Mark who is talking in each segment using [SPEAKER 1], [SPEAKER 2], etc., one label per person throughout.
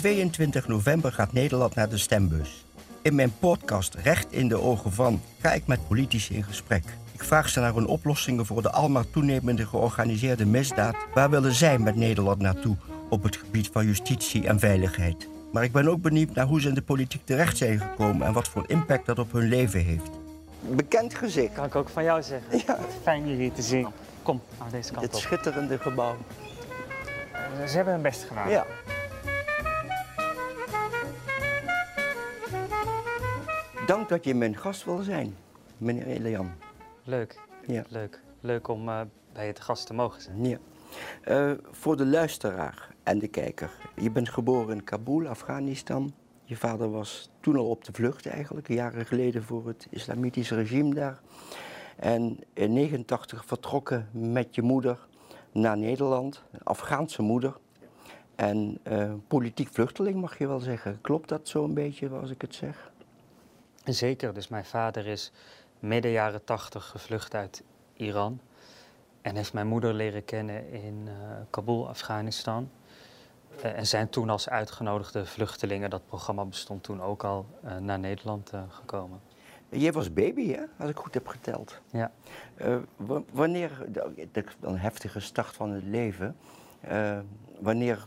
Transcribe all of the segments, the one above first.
[SPEAKER 1] 22 november gaat Nederland naar de stembus. In mijn podcast Recht in de Ogen van ga ik met politici in gesprek. Ik vraag ze naar hun oplossingen voor de almaar toenemende georganiseerde misdaad. Waar willen zij met Nederland naartoe op het gebied van justitie en veiligheid? Maar ik ben ook benieuwd naar hoe ze in de politiek terecht zijn gekomen en wat voor impact dat op hun leven heeft. Bekend gezicht.
[SPEAKER 2] Kan ik ook van jou zeggen.
[SPEAKER 1] Ja.
[SPEAKER 2] Fijn je hier te zien. Kom, aan deze kant
[SPEAKER 1] Dit
[SPEAKER 2] op.
[SPEAKER 1] schitterende gebouw.
[SPEAKER 2] Ze hebben hun best gedaan.
[SPEAKER 1] Ja. Dank dat je mijn gast wil zijn, meneer Elian.
[SPEAKER 2] Leuk.
[SPEAKER 1] Ja.
[SPEAKER 2] Leuk. Leuk om eh, bij je te gast te mogen zijn.
[SPEAKER 1] Ja. Eh, voor de luisteraar en de kijker. Je bent geboren in Kabul, Afghanistan. Je vader was toen al op de vlucht eigenlijk, jaren geleden voor het islamitische regime daar. En in 89 vertrokken met je moeder naar Nederland, een Afghaanse moeder. En eh, politiek vluchteling mag je wel zeggen. Klopt dat zo een beetje als ik het zeg?
[SPEAKER 2] Zeker. Dus mijn vader is midden jaren tachtig gevlucht uit Iran. En heeft mijn moeder leren kennen in eh, Kabul, Afghanistan. Eh, en zijn toen als uitgenodigde vluchtelingen, dat programma bestond toen ook al, eh, naar Nederland gekomen.
[SPEAKER 1] Jij was baby, hè? Als ik goed heb geteld.
[SPEAKER 2] Ja.
[SPEAKER 1] Wa- wanneer, een heftige start van het leven, wanneer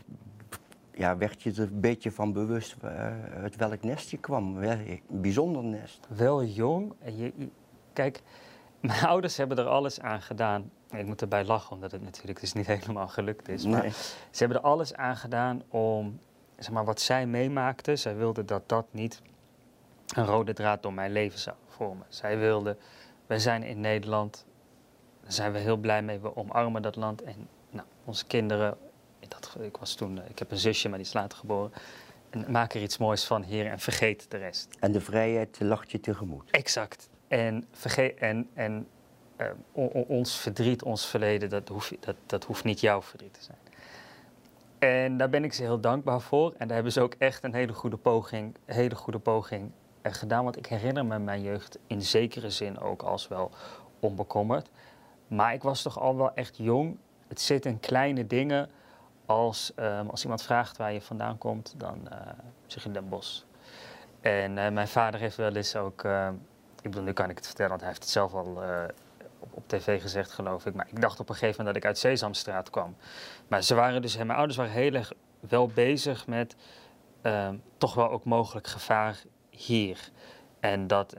[SPEAKER 1] ja, werd je er een beetje van bewust eh, uit welk nest je kwam? Een bijzonder nest.
[SPEAKER 2] wel jong. En je, je- kijk, mijn ouders hebben er alles aan gedaan. Ik moet erbij lachen, omdat het natuurlijk dus niet helemaal gelukt is. Maar
[SPEAKER 1] Nee.
[SPEAKER 2] ze hebben er alles aan gedaan om, zeg maar, wat zij meemaakten. Zij wilden dat dat niet een rode draad door mijn leven zou vormen. Zij wilden, wij zijn in Nederland, daar zijn we heel blij mee. We omarmen dat land. En nou, onze kinderen, in dat, ik was toen, eh, ik heb een zusje, maar die is later geboren. En maak er iets moois van hier en vergeet de rest.
[SPEAKER 1] En de vrijheid lacht je tegemoet.
[SPEAKER 2] Exact. En, vergeet, en, en eh, ons verdriet, ons verleden, dat, hoef, dat, dat hoeft niet jouw verdriet te zijn. En daar ben ik ze heel dankbaar voor. En daar hebben ze ook echt een hele goede poging, hele goede poging eh, gedaan. Want ik herinner me mijn jeugd in zekere zin ook als wel onbekommerd. Maar ik was toch al wel echt jong. Het zit in kleine dingen. Als, ehm, als iemand vraagt waar je vandaan komt, dan eh, zeg je Den Bosch. En eh, mijn vader heeft wel eens ook, eh, ik bedoel, nu kan ik het vertellen, want hij heeft het zelf al eh, op, op tv gezegd, geloof ik. Maar ik dacht op een gegeven moment dat ik uit Sesamstraat kwam. Maar ze waren dus, mijn ouders waren heel erg wel bezig met eh, toch wel ook mogelijk gevaar hier. En dat,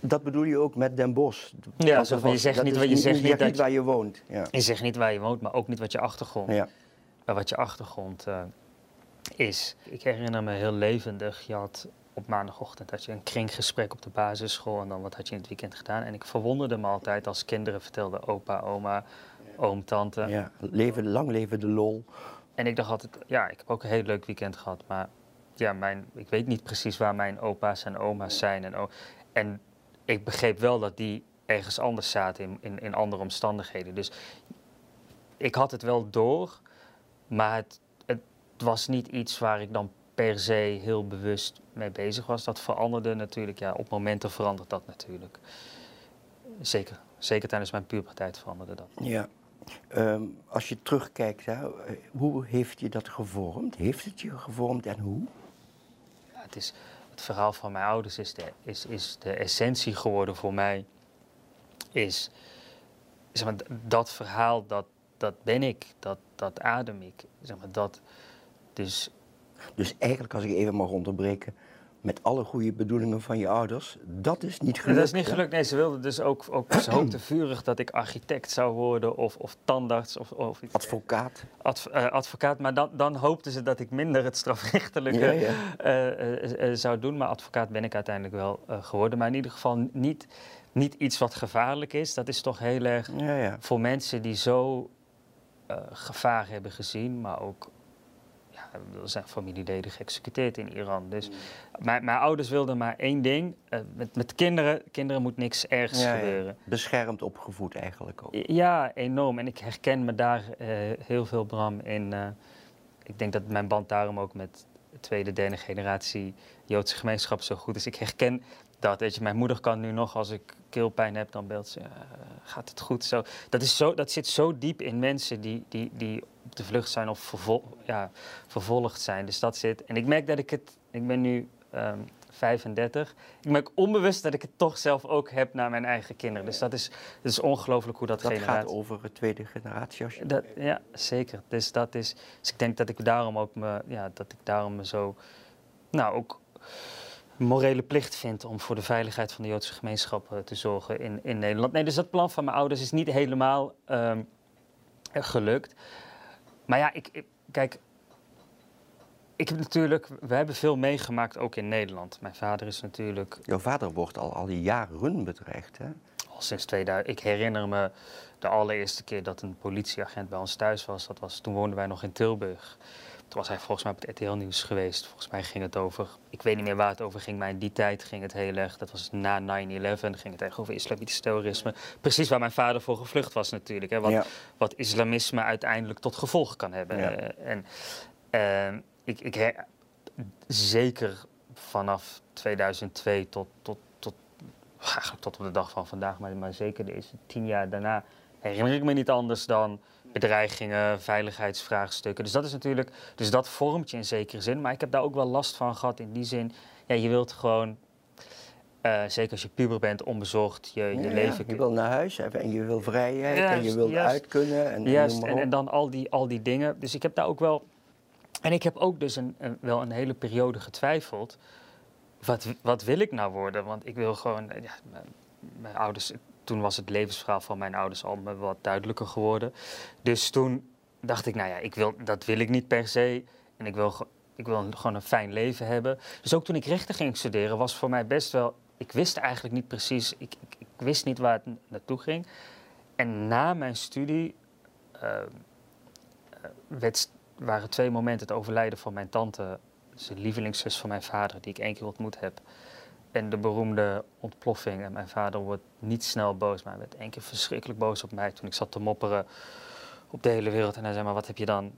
[SPEAKER 2] dat
[SPEAKER 1] bedoel je ook met Den Bosch.
[SPEAKER 2] Ja,
[SPEAKER 1] dat
[SPEAKER 2] je zegt
[SPEAKER 1] dat
[SPEAKER 2] niet wat- je zegt niet dat
[SPEAKER 1] waar je woont. Ja.
[SPEAKER 2] Je zegt niet waar je woont, maar ook niet wat je achtergrond
[SPEAKER 1] Ja.
[SPEAKER 2] eh, wat je achtergrond eh, is. Ik herinner me heel levendig, je had op maandagochtend had je een kringgesprek op de basisschool en dan wat had je in het weekend gedaan. En ik verwonderde me altijd als kinderen vertelden opa, oma, oom, tante.
[SPEAKER 1] Ja. Leven, lang leven de lol.
[SPEAKER 2] En ik dacht altijd, ja, ik heb ook een heel leuk weekend gehad, maar ja, mijn, ik weet niet precies waar mijn opa's en oma's zijn. En, en ik begreep wel dat die ergens anders zaten in, in, in andere omstandigheden. Dus ik had het wel door, maar het, het was niet iets waar ik dan per se heel bewust mee bezig was. Dat veranderde natuurlijk, ja, op momenten verandert dat natuurlijk. Zeker, zeker tijdens mijn puberteit veranderde dat.
[SPEAKER 1] Ja. Ehm, als je terugkijkt, hè, hoe heeft je dat gevormd? Heeft het je gevormd en hoe?
[SPEAKER 2] Het, is, het verhaal van mijn ouders is de, is, is de essentie geworden voor mij. Is, zeg maar, dat verhaal, dat, dat ben ik, dat, dat adem ik. Zeg maar, dat, dus
[SPEAKER 1] Dus eigenlijk, als ik even mag onderbreken, met alle goede bedoelingen van je ouders, dat is niet gelukt.
[SPEAKER 2] dat is niet gelukt. Nee, ze wilden dus ook, ook ze hoopten vurig dat ik architect zou worden of, of tandarts of, of iets.
[SPEAKER 1] Advocaat.
[SPEAKER 2] Adv- eh, advocaat. Maar dan, dan hoopten ze dat ik minder het strafrechtelijke
[SPEAKER 1] Ja, ja.
[SPEAKER 2] eh, eh, zou doen. Maar advocaat ben ik uiteindelijk wel geworden. Maar in ieder geval niet, niet iets wat gevaarlijk is. Dat is toch heel erg
[SPEAKER 1] Ja, ja.
[SPEAKER 2] voor mensen die zo gevaar hebben gezien, maar ook. Er zijn familieleden geëxecuteerd in Iran. Dus mijn, mijn ouders wilden maar één ding. eh, met, met kinderen, kinderen moet niks ergs
[SPEAKER 1] Ja, ja.
[SPEAKER 2] gebeuren.
[SPEAKER 1] Beschermd opgevoed eigenlijk ook.
[SPEAKER 2] Ja, enorm. En ik herken me daar eh, heel veel, Bram, in. eh, ik denk dat mijn band daarom ook met de tweede, derde generatie Joodse gemeenschap zo goed is. Ik herken dat. Weet je, mijn moeder kan nu nog, als ik keelpijn heb, dan belt ze, gaat het goed? Zo, dat, is zo, dat zit zo diep in mensen die, die, die op de vlucht zijn of vervol ja, vervolgd zijn. Dus dat zit. En ik merk dat ik het, ik ben nu um, 35. Ik merk onbewust dat ik het toch zelf ook heb naar mijn eigen kinderen. Dus dat is, dat is ongelooflijk hoe dat,
[SPEAKER 1] dat
[SPEAKER 2] generatie...
[SPEAKER 1] gaat over de tweede generatie als je...
[SPEAKER 2] Dat, ja, zeker. Dus, dat is, dus ik denk dat ik daarom ook me, ja, dat ik daarom me zo, nou ook morele plicht vind om voor de veiligheid van de Joodse gemeenschap uh, te zorgen in, in Nederland. Nee, dus dat plan van mijn ouders is niet helemaal um, gelukt. Maar ja, ik, ik, kijk, ik heb natuurlijk, we hebben veel meegemaakt ook in Nederland. Mijn vader is natuurlijk.
[SPEAKER 1] Jouw vader wordt al, al die jaren bedreigd, hè?
[SPEAKER 2] Al sinds 2000. Ik herinner me de allereerste keer dat een politieagent bij ons thuis was. Dat was toen woonden wij nog in Tilburg. Toen was hij volgens mij op het RTL-nieuws geweest. Volgens mij ging het over, ik weet niet meer waar het over ging, maar in die tijd ging het heel erg, dat was na 9-11, ging het echt over islamitisch terrorisme. Precies waar mijn vader voor gevlucht was natuurlijk. Hè, wat, wat islamisme uiteindelijk tot gevolg kan hebben. Ja. Uh, en, uh, ik, ik zeker vanaf 2002 tot, tot, tot, tot op de dag van vandaag, maar, maar zeker deze tien jaar daarna, herinner ik me niet anders dan bedreigingen, veiligheidsvraagstukken. Dus dat is natuurlijk, dus dat vormt je in zekere zin. Maar ik heb daar ook wel last van gehad in die zin. Ja, je wilt gewoon, uh, zeker als je puber bent, onbezorgd je, je
[SPEAKER 1] ja,
[SPEAKER 2] leven.
[SPEAKER 1] Je wil naar huis en je wil vrijheid en je wil uit kunnen. En,
[SPEAKER 2] juist, en, en, dan al die, al die dingen. Dus ik heb daar ook wel. En ik heb ook dus een, een, wel een hele periode getwijfeld. Wat, wat wil ik nou worden? Want ik wil gewoon. Ja, mijn, mijn ouders toen was het levensverhaal van mijn ouders al wat duidelijker geworden. Dus toen dacht ik, nou ja, ik wil, dat wil ik niet per se. En ik wil, ik wil gewoon een fijn leven hebben. Dus ook toen ik rechten ging studeren, was voor mij best wel. Ik wist eigenlijk niet precies, ik, ik, wist niet waar het naartoe ging. En na mijn studie uh, werd, waren twee momenten het overlijden van mijn tante, dus de lievelingszus van mijn vader, die ik één keer ontmoet heb. En de beroemde ontploffing. En mijn vader wordt niet snel boos, maar hij werd één keer verschrikkelijk boos op mij toen ik zat te mopperen op de hele wereld. En hij zei, maar wat heb je dan?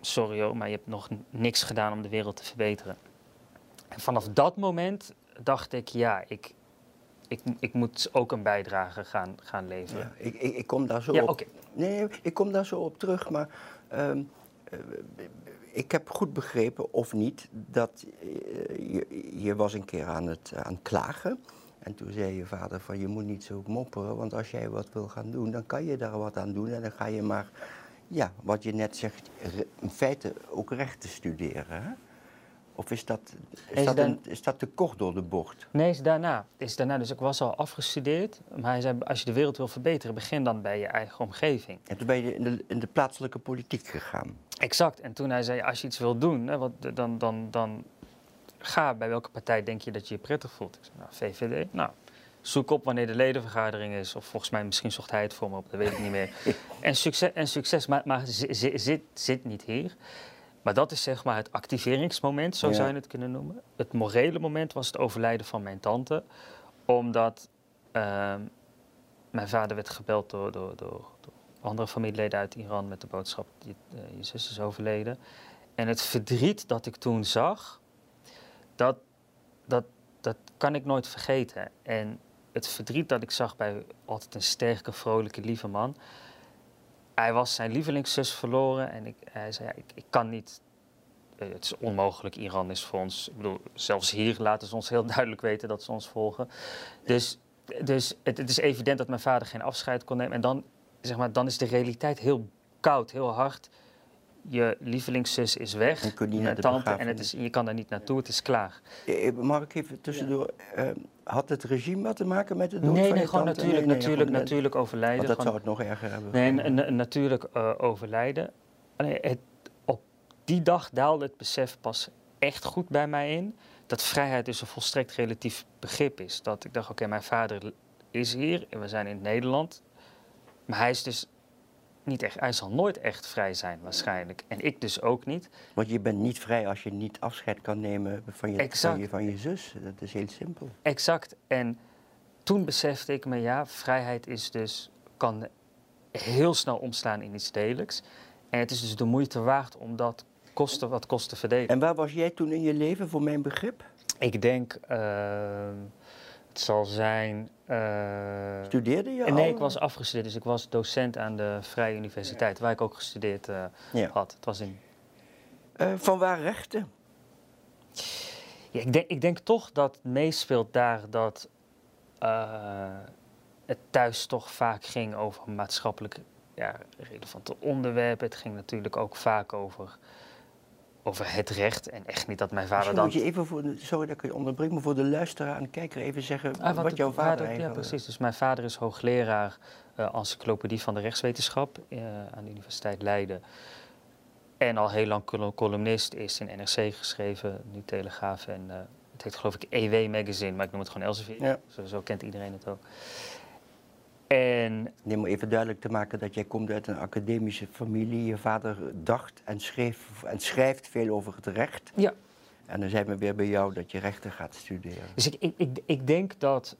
[SPEAKER 2] Sorry hoor, maar je hebt nog niks gedaan om de wereld te verbeteren. En vanaf dat moment dacht ik, ja, ik, ik, ik moet ook een bijdrage gaan, gaan leveren.
[SPEAKER 1] Ja, ik, ik, ik, kom daar zo ja, op. Nee, ik kom daar zo op terug, maar um, ik heb goed begrepen, of niet, dat je, je was een keer aan het, aan het klagen. En toen zei je vader van je moet niet zo mopperen, want als jij wat wil gaan doen, dan kan je daar wat aan doen. En dan ga je maar, ja, wat je net zegt, in feite ook rechten studeren. Hè? Of is dat, is, dat, een, is dat te kort door de bocht?
[SPEAKER 2] Nee, is daarna. Is daarna. Dus ik was al afgestudeerd. Maar hij zei, als je de wereld wil verbeteren, begin dan bij je eigen omgeving.
[SPEAKER 1] En toen ben je in de, in de plaatselijke politiek gegaan.
[SPEAKER 2] Exact. En toen hij zei, als je iets wil doen, hè, wat, dan, dan, dan ga bij welke partij denk je dat je je prettig voelt. Ik zei, nou, VVD. Nou, zoek op wanneer de ledenvergadering is. Of volgens mij, misschien zocht hij het voor me op, dat weet ik niet meer. en succes, en succes maar, maar zit, zit, zit niet hier. Maar dat is zeg maar het activeringsmoment, zo zou je het kunnen noemen. Het morele moment was het overlijden van mijn tante. Omdat uh, mijn vader werd gebeld door, door, door, andere familieleden uit Iran met de boodschap: je, uh, je zus is overleden. En het verdriet dat ik toen zag, dat, dat, dat kan ik nooit vergeten. En het verdriet dat ik zag bij altijd een sterke, vrolijke, lieve man hij was zijn lievelingszus verloren en ik, hij zei, ja, ik, ik kan niet eh, het is onmogelijk. Iran is voor ons, ik bedoel, zelfs hier laten ze ons heel duidelijk weten dat ze ons volgen. Dus, dus het, het, is evident dat mijn vader geen afscheid kon nemen. En dan, zeg maar, dan is de realiteit heel koud, heel hard. Je lievelingszus is weg,
[SPEAKER 1] je kunt niet naar de
[SPEAKER 2] tante, en het is, je kan daar niet naartoe, het is klaar.
[SPEAKER 1] Eh, eh, mag ik even tussendoor, ja. uh, had het regime wat te maken met de dood
[SPEAKER 2] nee,
[SPEAKER 1] van
[SPEAKER 2] nee, gewoon
[SPEAKER 1] tante?
[SPEAKER 2] natuurlijk, nee, natuurlijk, natuurlijk overlijden.
[SPEAKER 1] Want dat
[SPEAKER 2] gewoon,
[SPEAKER 1] zou het nog erger hebben.
[SPEAKER 2] Nee, natuurlijk uh, overlijden. Het, die dag daalde het besef pas echt goed bij mij in dat vrijheid dus een volstrekt relatief begrip is. Dat ik dacht, oké, mijn vader is hier en we zijn in Nederland. Maar hij is dus niet echt, hij zal nooit echt vrij zijn waarschijnlijk. En ik dus ook niet.
[SPEAKER 1] Want je bent niet vrij als je niet afscheid kan nemen van je, van je, van je zus. Dat is heel simpel.
[SPEAKER 2] Exact. En toen besefte ik me, ja, vrijheid is dus, kan heel snel omslaan in iets delijks. En het is dus de moeite waard om dat kosten wat kosten verdelen.
[SPEAKER 1] En waar was jij toen in je leven, voor mijn begrip?
[SPEAKER 2] Ik denk uh, zal zijn. eh,
[SPEAKER 1] Studeerde je
[SPEAKER 2] nee,
[SPEAKER 1] al?
[SPEAKER 2] ik was afgestudeerd, dus ik was docent aan de Vrije Universiteit, waar ik ook gestudeerd eh,
[SPEAKER 1] Ja.
[SPEAKER 2] had. Het was in
[SPEAKER 1] Eh, van waar rechten?
[SPEAKER 2] Ja, ik, denk, ik denk toch dat meespeelt daar dat het thuis toch vaak ging over maatschappelijk ja, relevante onderwerpen. Het ging natuurlijk ook vaak over, over het recht. En echt niet dat mijn vader
[SPEAKER 1] Misschien
[SPEAKER 2] dan...
[SPEAKER 1] moet je even voor de, sorry dat ik je onderbreek, maar voor de luisteraar en kijker even zeggen
[SPEAKER 2] Ah,
[SPEAKER 1] wat, jouw vader
[SPEAKER 2] Ja,
[SPEAKER 1] eigenlijk...
[SPEAKER 2] precies. Dus mijn vader is hoogleraar eh encyclopedie van de rechtswetenschap eh, aan de Universiteit Leiden. En al heel lang col- columnist, is in NRC geschreven, nu Telegraaf. En eh, het heet geloof ik EW Magazine, maar ik noem het gewoon Elsevier.
[SPEAKER 1] Ja.
[SPEAKER 2] Zo, zo kent iedereen het ook. En
[SPEAKER 1] Nee, maar even duidelijk te maken dat jij komt uit een academische familie. Je vader dacht en, schreef, en schrijft veel over het recht.
[SPEAKER 2] ja,
[SPEAKER 1] En dan zijn we weer bij jou dat je rechten gaat studeren.
[SPEAKER 2] Dus ik, ik, ik, ik denk dat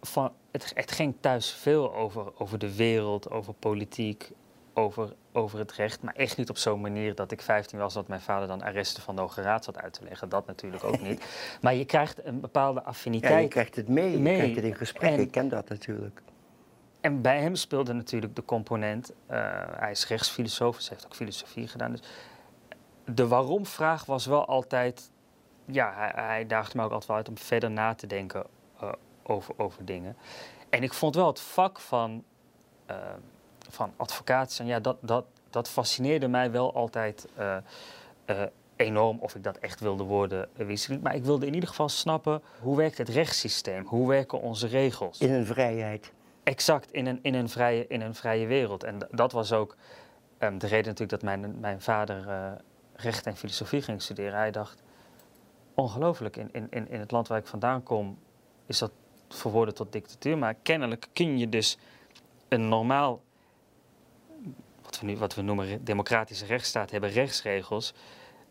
[SPEAKER 2] van, het, het ging thuis veel over, over de wereld, over politiek, over, over het recht. Maar echt niet op zo'n manier dat ik 15 was, dat mijn vader dan arresten van de Hoge Raad zat uit te leggen. Dat natuurlijk ook niet. Maar je krijgt een bepaalde
[SPEAKER 1] Ja,
[SPEAKER 2] affiniteit.
[SPEAKER 1] je krijgt het mee, je krijgt het in gesprek.
[SPEAKER 2] En-
[SPEAKER 1] Ik ken dat natuurlijk.
[SPEAKER 2] En bij hem speelde natuurlijk de component, eh, hij is rechtsfilosoof, dus heeft ook filosofie gedaan. Dus de waarom-vraag was wel altijd, ja, hij, daagde me ook altijd wel uit om verder na te denken eh, over, over dingen. En ik vond wel het vak van, eh, van advocaat, ja, dat, dat, dat fascineerde mij wel altijd enorm of ik dat echt wilde worden, wist ik niet. Maar ik wilde in ieder geval snappen, hoe werkt het rechtssysteem? Hoe werken onze regels?
[SPEAKER 1] In een vrijheid.
[SPEAKER 2] Exact, in een, in een, vrije, in een vrije wereld. En dat was ook ehm, de reden natuurlijk dat mijn, mijn vader eh, recht en filosofie ging studeren. Hij dacht, ongelooflijk, in, in, in het land waar ik vandaan kom is dat verwoorden tot dictatuur. Maar kennelijk kun je dus een normaal, wat we nu wat we noemen democratische rechtsstaat, hebben rechtsregels.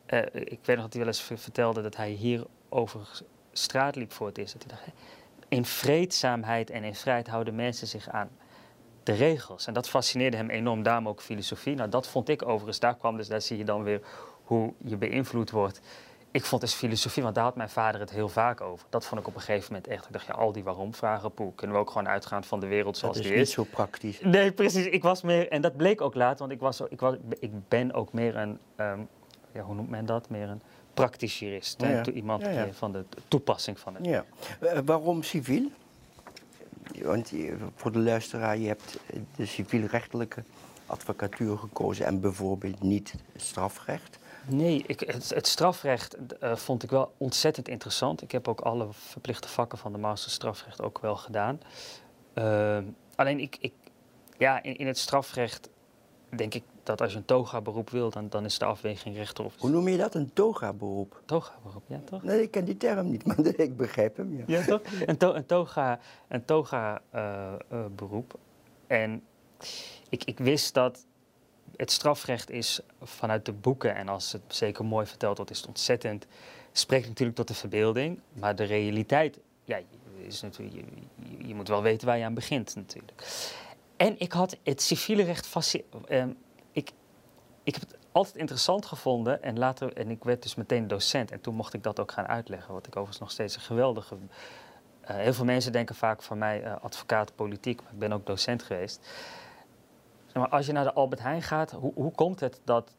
[SPEAKER 2] Eh, ik weet nog dat hij wel eens vertelde dat hij hier over straat liep voor het eerst. Dat hij dacht, in vreedzaamheid en in vrijheid houden mensen zich aan de regels. En dat fascineerde hem enorm, daarom ook filosofie. Nou, dat vond ik overigens, daar kwam dus, daar zie je dan weer hoe je beïnvloed wordt. Ik vond dus filosofie, want daar had mijn vader het heel vaak over. Dat vond ik op een gegeven moment echt. Ik dacht, ja, al die waarom-vragen, poeh, kunnen we ook gewoon uitgaan van de wereld
[SPEAKER 1] Dat
[SPEAKER 2] zoals
[SPEAKER 1] is
[SPEAKER 2] die
[SPEAKER 1] niet
[SPEAKER 2] is.
[SPEAKER 1] zo praktisch.
[SPEAKER 2] Nee, precies. Ik was meer, en dat bleek ook later, want ik, was, ik, was, ik ben ook meer een, ehm, ja, hoe noemt men dat? Meer een praktisch jurist.
[SPEAKER 1] Ja,
[SPEAKER 2] Iemand
[SPEAKER 1] Ja,
[SPEAKER 2] van de toepassing van het.
[SPEAKER 1] Ja. Eh, waarom civiel? Want je- voor de luisteraar, je hebt de civielrechtelijke advocatuur gekozen en bijvoorbeeld niet het strafrecht.
[SPEAKER 2] Nee, ik, het, het strafrecht eh, vond ik wel ontzettend interessant. Ik heb ook alle verplichte vakken van de master strafrecht ook wel gedaan. Ehm, alleen ik, ik ja, in, in het strafrecht denk ik dat als je een toga-beroep wil, dan, dan is de afweging rechter of
[SPEAKER 1] Hoe noem je dat? Een toga-beroep?
[SPEAKER 2] toga-beroep, ja toch?
[SPEAKER 1] Nee, ik ken die term niet, maar ik begrijp hem. Ja.
[SPEAKER 2] Ja, toch? Een, to, een toga, een toga eh, eh, beroep. En ik, ik wist dat het strafrecht is vanuit de boeken, en als het zeker mooi verteld wordt, is het ontzettend, spreekt natuurlijk tot de verbeelding, maar de realiteit, ja, is natuurlijk, je moet wel weten waar je aan begint natuurlijk. En ik had het civiele recht fasci- ehm, ik, ik heb het altijd interessant gevonden en later, en ik werd dus meteen docent en toen mocht ik dat ook gaan uitleggen, wat ik overigens nog steeds een geweldige. eh, heel veel mensen denken vaak van mij eh, advocaat politiek, maar ik ben ook docent geweest. Zeg maar, als je naar de Albert Heijn gaat, hoe, hoe komt het dat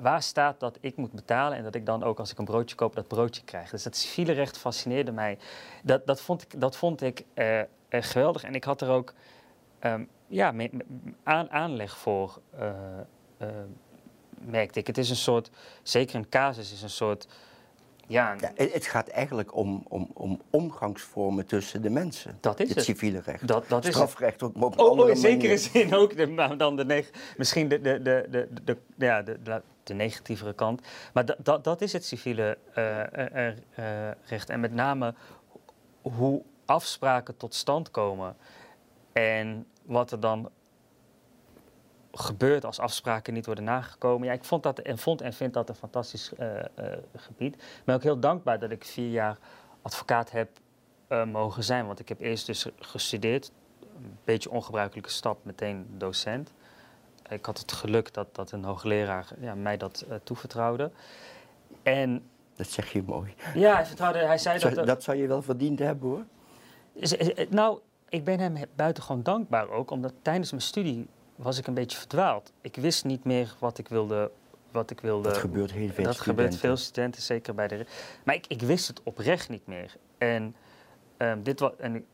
[SPEAKER 2] Waar, staat dat ik moet betalen en dat ik dan ook als ik een broodje koop dat broodje krijg? Dus dat civiele recht fascineerde mij. Dat, dat vond ik, dat vond ik eh, geweldig en ik had er ook ehm, ja, aan, aanleg voor, eh, eh, merkte ik. Het is een soort, zeker een casus, is een soort, ja,
[SPEAKER 1] Ja, het gaat eigenlijk om, om, om omgangsvormen tussen de mensen.
[SPEAKER 2] dat is
[SPEAKER 1] het
[SPEAKER 2] het.
[SPEAKER 1] civiele recht.
[SPEAKER 2] Dat, dat is het.
[SPEAKER 1] Strafrecht maar op een
[SPEAKER 2] Oh, oh in zekere zin ook. De, maar dan de neg- misschien de, de, de, de, de, ja, de, de, de negatievere kant. Maar dat, dat, dat is het civiele eh, recht. En met name hoe afspraken tot stand komen. En wat er dan gebeurt als afspraken niet worden nagekomen. Ja, ik vond, dat, en vond en vind dat een fantastisch eh, eh, gebied. Ik ben ook heel dankbaar dat ik vier jaar advocaat heb eh, mogen zijn. Want ik heb eerst dus gestudeerd. Een beetje ongebruikelijke stap, meteen docent. Ik had het geluk dat, dat een hoogleraar ja, mij dat toevertrouwde. En
[SPEAKER 1] Dat zeg je mooi.
[SPEAKER 2] ja, hij vertrouwde, hij zei dat...
[SPEAKER 1] dat zou je wel verdiend hebben hoor.
[SPEAKER 2] Nou, ik ben hem buitengewoon dankbaar ook, omdat tijdens mijn studie was ik een beetje verdwaald. Ik wist niet meer wat ik wilde. Wat ik wilde
[SPEAKER 1] Dat gebeurt heel veel
[SPEAKER 2] dat gebeurt
[SPEAKER 1] studenten.
[SPEAKER 2] veel studenten, zeker bij de. Maar ik, ik wist het oprecht niet meer. En ehm, dit was. En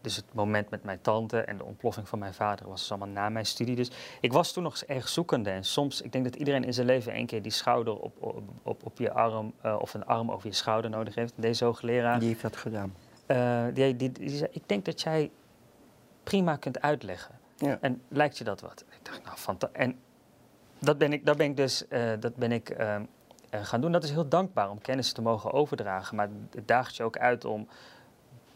[SPEAKER 2] dus het moment met mijn tante en de ontploffing van mijn vader was dus allemaal na mijn studie. Dus ik was toen nog erg zoekende. En soms, ik denk dat iedereen in zijn leven één keer die schouder op, op, op, op je arm, eh, of een arm over je schouder nodig heeft. Deze hoogleraar.
[SPEAKER 1] Die heeft dat gedaan.
[SPEAKER 2] Eh, die, die, die zei, ik denk dat jij prima kunt uitleggen.
[SPEAKER 1] Ja.
[SPEAKER 2] En lijkt je dat wat? Ik dacht, nou, fanta- En dat ben ik, dat ben ik dus eh, dat ben ik, eh, eh, gaan doen. Dat is heel dankbaar om kennis te mogen overdragen. Maar het daagt je ook uit om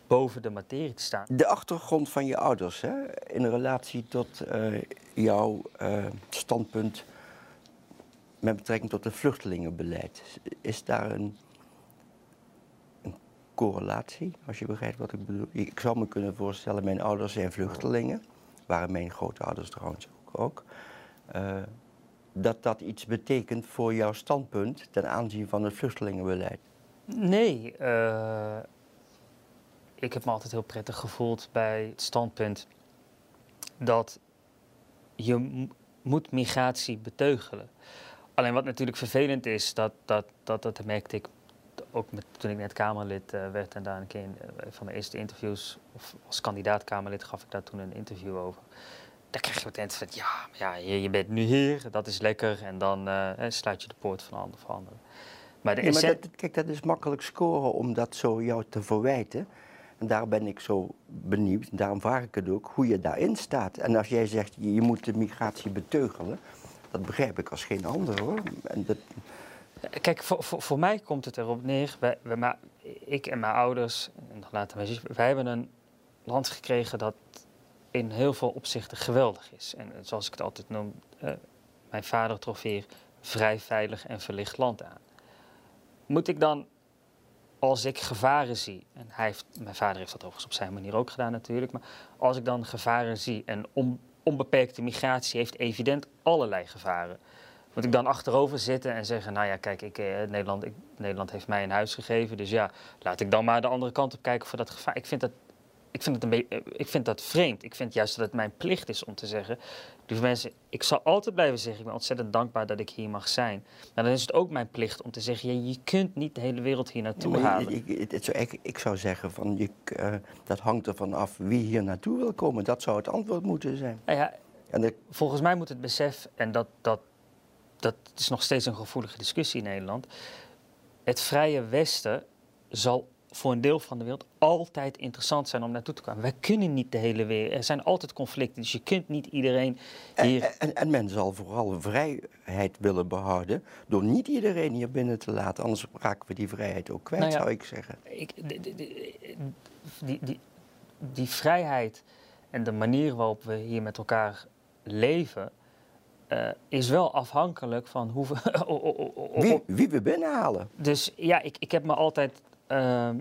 [SPEAKER 2] boven de materie te staan.
[SPEAKER 1] De achtergrond van je ouders, hè, in relatie tot jouw standpunt met betrekking tot het vluchtelingenbeleid. Is daar een correlatie, als je begrijpt wat ik bedoel? Ik zou me kunnen voorstellen, mijn ouders zijn vluchtelingen, waren mijn grootouders trouwens ook. ook. Eh, dat dat iets betekent voor jouw standpunt ten aanzien van het vluchtelingenbeleid.
[SPEAKER 2] Nee, eh, ik heb me altijd heel prettig gevoeld bij het standpunt dat je moet migratie beteugelen. Alleen wat natuurlijk vervelend is, dat, dat, dat, dat merkte ik ook met, toen ik net Kamerlid eh, werd en daar een keer in, eh, van mijn eerste interviews, of als kandidaat Kamerlid gaf ik daar toen een interview over. Daar krijg je meteen van, ja, ja je, je bent nu hier, dat is lekker, en dan eh, sluit je de poort van ander voor anderen. Maar de
[SPEAKER 1] Ja, maar dat, kijk, dat is makkelijk scoren om dat zo jou te verwijten. En daar ben ik zo benieuwd, en daarom vraag ik het ook, hoe je daarin staat. En als jij zegt, je, je moet de migratie beteugelen, dat begrijp ik als geen ander hoor. En dat,
[SPEAKER 2] Kijk, voor, voor, voor mij komt het erop neer, wij, wij, ik en mijn ouders, en nog later zus, wij hebben een land gekregen dat in heel veel opzichten geweldig is. En zoals ik het altijd noem, eh, mijn vader trof hier vrij veilig en verlicht land aan. Moet ik dan, als ik gevaren zie, en hij mijn vader heeft dat overigens op zijn manier ook gedaan natuurlijk, maar als ik dan gevaren zie en on, onbeperkte migratie heeft evident allerlei gevaren. Moet ik dan achterover zitten en zeggen, nou ja, kijk, ik, eh, Nederland, ik, Nederland heeft mij een huis gegeven, dus ja, laat ik dan maar de andere kant op kijken voor dat gevaar. Ik vind dat, ik vind het een beetje, ik vind dat vreemd. Ik vind juist dat het mijn plicht is om te zeggen, lieve mensen, ik zal altijd blijven zeggen, ik ben ontzettend dankbaar dat ik hier mag zijn. Maar dan is het ook mijn plicht om te zeggen, ja, je kunt niet de hele wereld hier naartoe halen.
[SPEAKER 1] ik, ik, het zou- ik, ik zou zeggen, van, je, eh, dat hangt ervan af wie hier naartoe wil komen. Dat zou het antwoord moeten zijn.
[SPEAKER 2] Nou ja,
[SPEAKER 1] En de,
[SPEAKER 2] volgens mij moet het besef, en dat, dat, dat is nog steeds een gevoelige discussie in Nederland. Het vrije Westen zal voor een deel van de wereld altijd interessant zijn om naartoe te komen. Wij kunnen niet de hele wereld. Er zijn altijd conflicten, dus je kunt niet iedereen hier.
[SPEAKER 1] en, en, en men zal vooral vrijheid willen behouden door niet iedereen hier binnen te laten. Anders raken we die vrijheid ook kwijt,
[SPEAKER 2] Nou ja.
[SPEAKER 1] zou ik zeggen.
[SPEAKER 2] Ik, die, die, die vrijheid en de manier waarop we hier met elkaar leven. Eh, is wel afhankelijk van hoe we. o- o- o- o-
[SPEAKER 1] Wie, wie we binnenhalen.
[SPEAKER 2] Dus ja, ik, ik heb me altijd. ehm,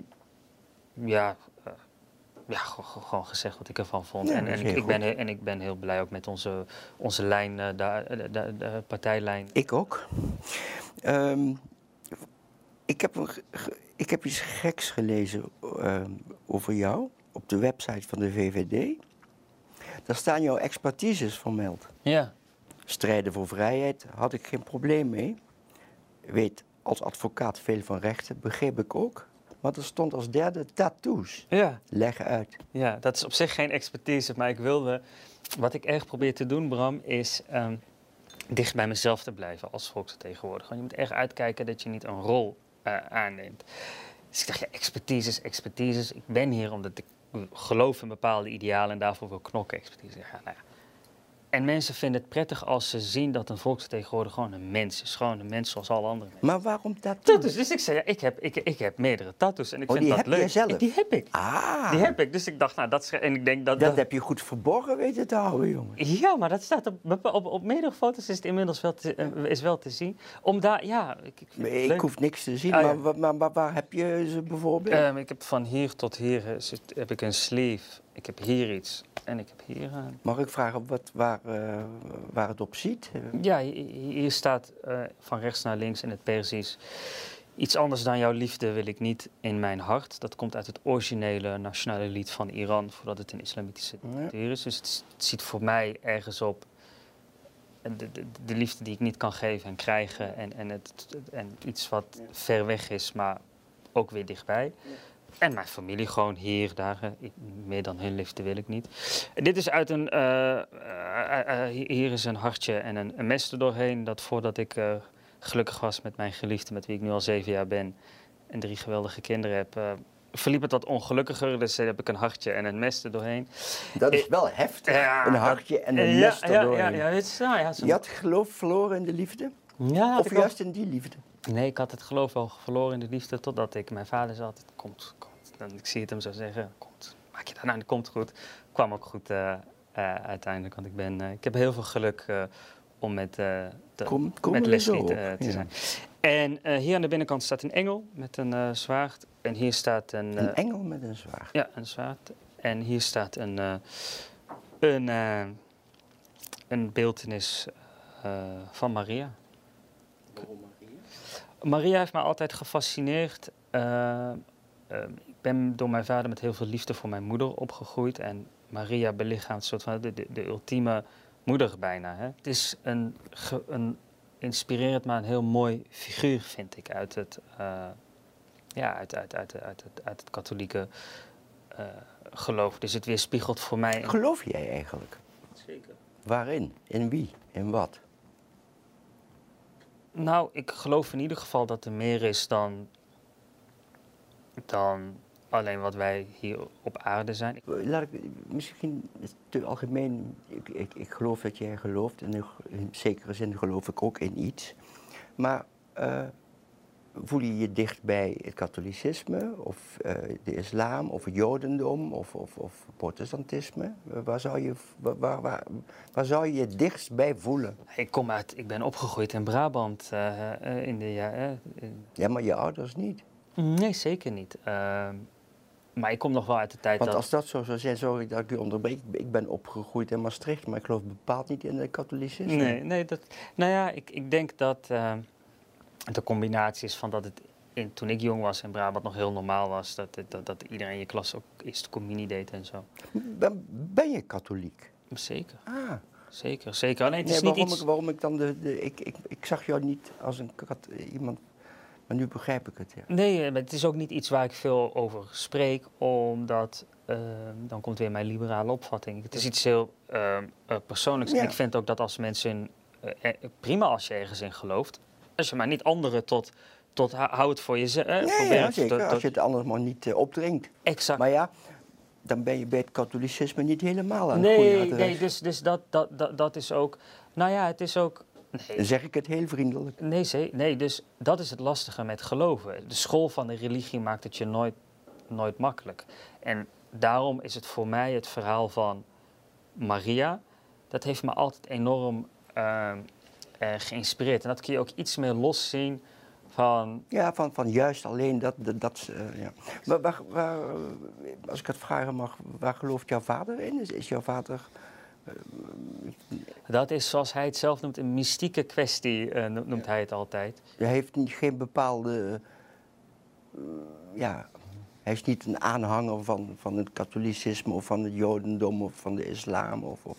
[SPEAKER 2] ja, eh, ja gewoon gezegd wat ik ervan vond.
[SPEAKER 1] Ja,
[SPEAKER 2] en, en, ik ben, en ik ben heel blij ook met onze, onze lijn, eh, daar, de, de, de partijlijn.
[SPEAKER 1] Ik ook. Ehm, ik, heb een ik heb iets geks gelezen ehm, over jou op de website van de VVD. Daar staan jouw expertises vermeld.
[SPEAKER 2] Ja.
[SPEAKER 1] Strijden voor vrijheid had ik geen probleem mee. Weet als advocaat veel van rechten, begreep ik ook. Maar er stond als derde tattoos.
[SPEAKER 2] Ja.
[SPEAKER 1] Leg uit.
[SPEAKER 2] Ja, dat is op zich geen expertise, maar ik wilde. Wat ik erg probeer te doen, Bram, is ehm, dicht bij mezelf te blijven als volksvertegenwoordiger. Je moet erg uitkijken dat je niet een rol eh, aanneemt. Dus ik dacht, ja, expertises, expertises. Ik ben hier omdat ik geloof in bepaalde idealen en daarvoor wil knokken. Expertise. Ja, nou ja. En mensen vinden het prettig als ze zien dat een volksvertegenwoordiger gewoon een mens is. Gewoon een mens zoals alle andere mensen.
[SPEAKER 1] Maar waarom tattoos?
[SPEAKER 2] Tattoos. Dus ik zei, ja, ik heb, ik, ik heb meerdere tattoos en ik
[SPEAKER 1] Oh,
[SPEAKER 2] vind
[SPEAKER 1] die
[SPEAKER 2] dat
[SPEAKER 1] heb
[SPEAKER 2] leuk.
[SPEAKER 1] zelf?
[SPEAKER 2] Die heb ik.
[SPEAKER 1] Ah,
[SPEAKER 2] Die heb ik. Dus ik dacht, nou, dat is... En ik denk dat...
[SPEAKER 1] dat
[SPEAKER 2] dat
[SPEAKER 1] heb je goed verborgen weten te houden, jongen.
[SPEAKER 2] ja, maar dat staat op, op, op, op meerdere foto's is het inmiddels wel te, eh, is wel te zien. Om daar, ja... Ik, ik,
[SPEAKER 1] Ik hoef niks te zien,
[SPEAKER 2] Ah, ja.
[SPEAKER 1] maar, maar, maar waar heb je ze bijvoorbeeld?
[SPEAKER 2] Ehm, ik heb van hier tot hier eh, heb ik een sleeve. Ik heb hier iets. En ik heb hier... eh,
[SPEAKER 1] Mag ik vragen wat, waar, eh, waar het op ziet?
[SPEAKER 2] Ja, hi- hi- hier staat eh, van rechts naar links in het Perzisch... Iets anders dan jouw liefde wil ik niet in mijn hart. Dat komt uit het originele nationale lied van Iran, voordat het een islamitische dictatuur is. Dus het, het ziet voor mij ergens op de, de, de, liefde die ik niet kan geven en krijgen. En, en, het, en iets wat ver weg is, maar ook weer dichtbij. En mijn familie gewoon hier, daar. meer dan hun liefde wil ik niet. dit is uit een. Uh, uh, hier is een hartje en een, een, mes er doorheen. Dat voordat ik gelukkig was met mijn geliefde, met wie ik nu al zeven jaar ben. En drie geweldige kinderen heb. verliep het wat ongelukkiger, dus heb ik een hartje en een mes er doorheen.
[SPEAKER 1] Dat is wel heftig. een hartje en een mes er doorheen.
[SPEAKER 2] Ja, ja, ja, ja,
[SPEAKER 1] Je had geloof verloren in de liefde? Ja, of juist in die liefde?
[SPEAKER 2] Nee, ik had het geloof wel verloren in de liefde totdat ik mijn vader zei altijd, komt, komt. Dan, ik zie het hem zo zeggen, komt, maak je dat nou, komt goed. Kwam ook goed uh, uh, uiteindelijk, want ik, ben, uh, ik heb heel veel geluk om met, de, kom, kom met Leslie te, te zijn. En hier aan de binnenkant staat een engel met een zwaard. En hier staat een...
[SPEAKER 1] een engel met een zwaard?
[SPEAKER 2] Ja, een zwaard. En hier staat een, een, een beeldenis van Maria. Maria heeft mij altijd gefascineerd. Uh, ik ben door mijn vader met heel veel liefde voor mijn moeder opgegroeid. En Maria belichaamt een soort van de, de, de ultieme moeder bijna. Hè. Het is een, een inspirerend, maar een heel mooi figuur, vind ik, uit het, uh, ja, uit, uit, uit, uit, het, uit het katholieke uh, geloof. Dus het weerspiegelt voor mij...
[SPEAKER 1] Geloof jij eigenlijk?
[SPEAKER 2] Zeker.
[SPEAKER 1] Waarin? In wie? In wat?
[SPEAKER 2] Nou, ik geloof in ieder geval dat er meer is dan, dan alleen wat wij hier op aarde zijn.
[SPEAKER 1] Laat ik misschien te algemeen. Ik, ik, geloof dat jij gelooft. En in zekere zin geloof ik ook in iets. Maar uh, voel je je dicht bij het katholicisme of uh, de islam of het jodendom of, of, of protestantisme? Waar zou, je, waar, waar, waar, zou je je dichtst bij voelen?
[SPEAKER 2] Ik kom uit, ik ben opgegroeid in Brabant uh, in de jaren.
[SPEAKER 1] Ja, maar je ouders niet?
[SPEAKER 2] Nee, zeker niet. Ehm, maar ik kom nog wel uit de tijd
[SPEAKER 1] Want
[SPEAKER 2] dat...
[SPEAKER 1] als dat zo zou zijn, sorry dat ik u onderbreek. Ik ben opgegroeid in Maastricht, maar ik geloof bepaald niet in het katholicisme.
[SPEAKER 2] Nee, nee dat, nou ja, ik, ik denk dat de combinatie is van dat het in, toen ik jong was in Brabant nog heel normaal was dat, dat, dat iedereen in je klas ook eerst communie deed en zo.
[SPEAKER 1] Ben, ben je katholiek?
[SPEAKER 2] Zeker.
[SPEAKER 1] Ah.
[SPEAKER 2] Zeker, zeker. Alleen het is niet
[SPEAKER 1] waarom,
[SPEAKER 2] iets...
[SPEAKER 1] ik, waarom ik dan de... de ik, ik, ik zag jou niet als een kat, iemand... Maar nu begrijp ik het, ja.
[SPEAKER 2] Nee, eh, maar het is ook niet iets waar ik veel over spreek, omdat... Uh, dan komt weer mijn liberale opvatting. Het is iets heel uh, persoonlijks. Ja. En ik vind ook dat als mensen... In, prima als je ergens in gelooft als je maar niet anderen tot, tot hou het voor jezelf.
[SPEAKER 1] Eh, ja, ja, zeker. als je het anders maar niet uh, opdringt.
[SPEAKER 2] Exact.
[SPEAKER 1] Maar ja, dan ben je bij het katholicisme niet helemaal aan
[SPEAKER 2] nee,
[SPEAKER 1] het
[SPEAKER 2] Nee, dus, dus dat, dat, dat, dat is ook... Nou ja, het is ook...
[SPEAKER 1] Nee. Dan zeg ik het heel vriendelijk.
[SPEAKER 2] Nee, nee, dus dat is het lastige met geloven. De school van de religie maakt het je nooit, nooit makkelijk. En daarom is het voor mij het verhaal van Maria... dat heeft me altijd enorm... Uh, uh, geïnspireerd. En dat kun je ook iets meer los zien van...
[SPEAKER 1] Ja, van, van juist alleen dat... dat uh, ja. Maar waar, waar, als ik het vragen mag, waar gelooft jouw vader in? Is, is jouw vader... Uh,
[SPEAKER 2] dat is, zoals hij het zelf noemt, een mystieke kwestie, noemt ja. hij het altijd.
[SPEAKER 1] Hij heeft geen bepaalde... ja, hij is niet een aanhanger van, van het katholicisme of van het jodendom of van de islam. Of, of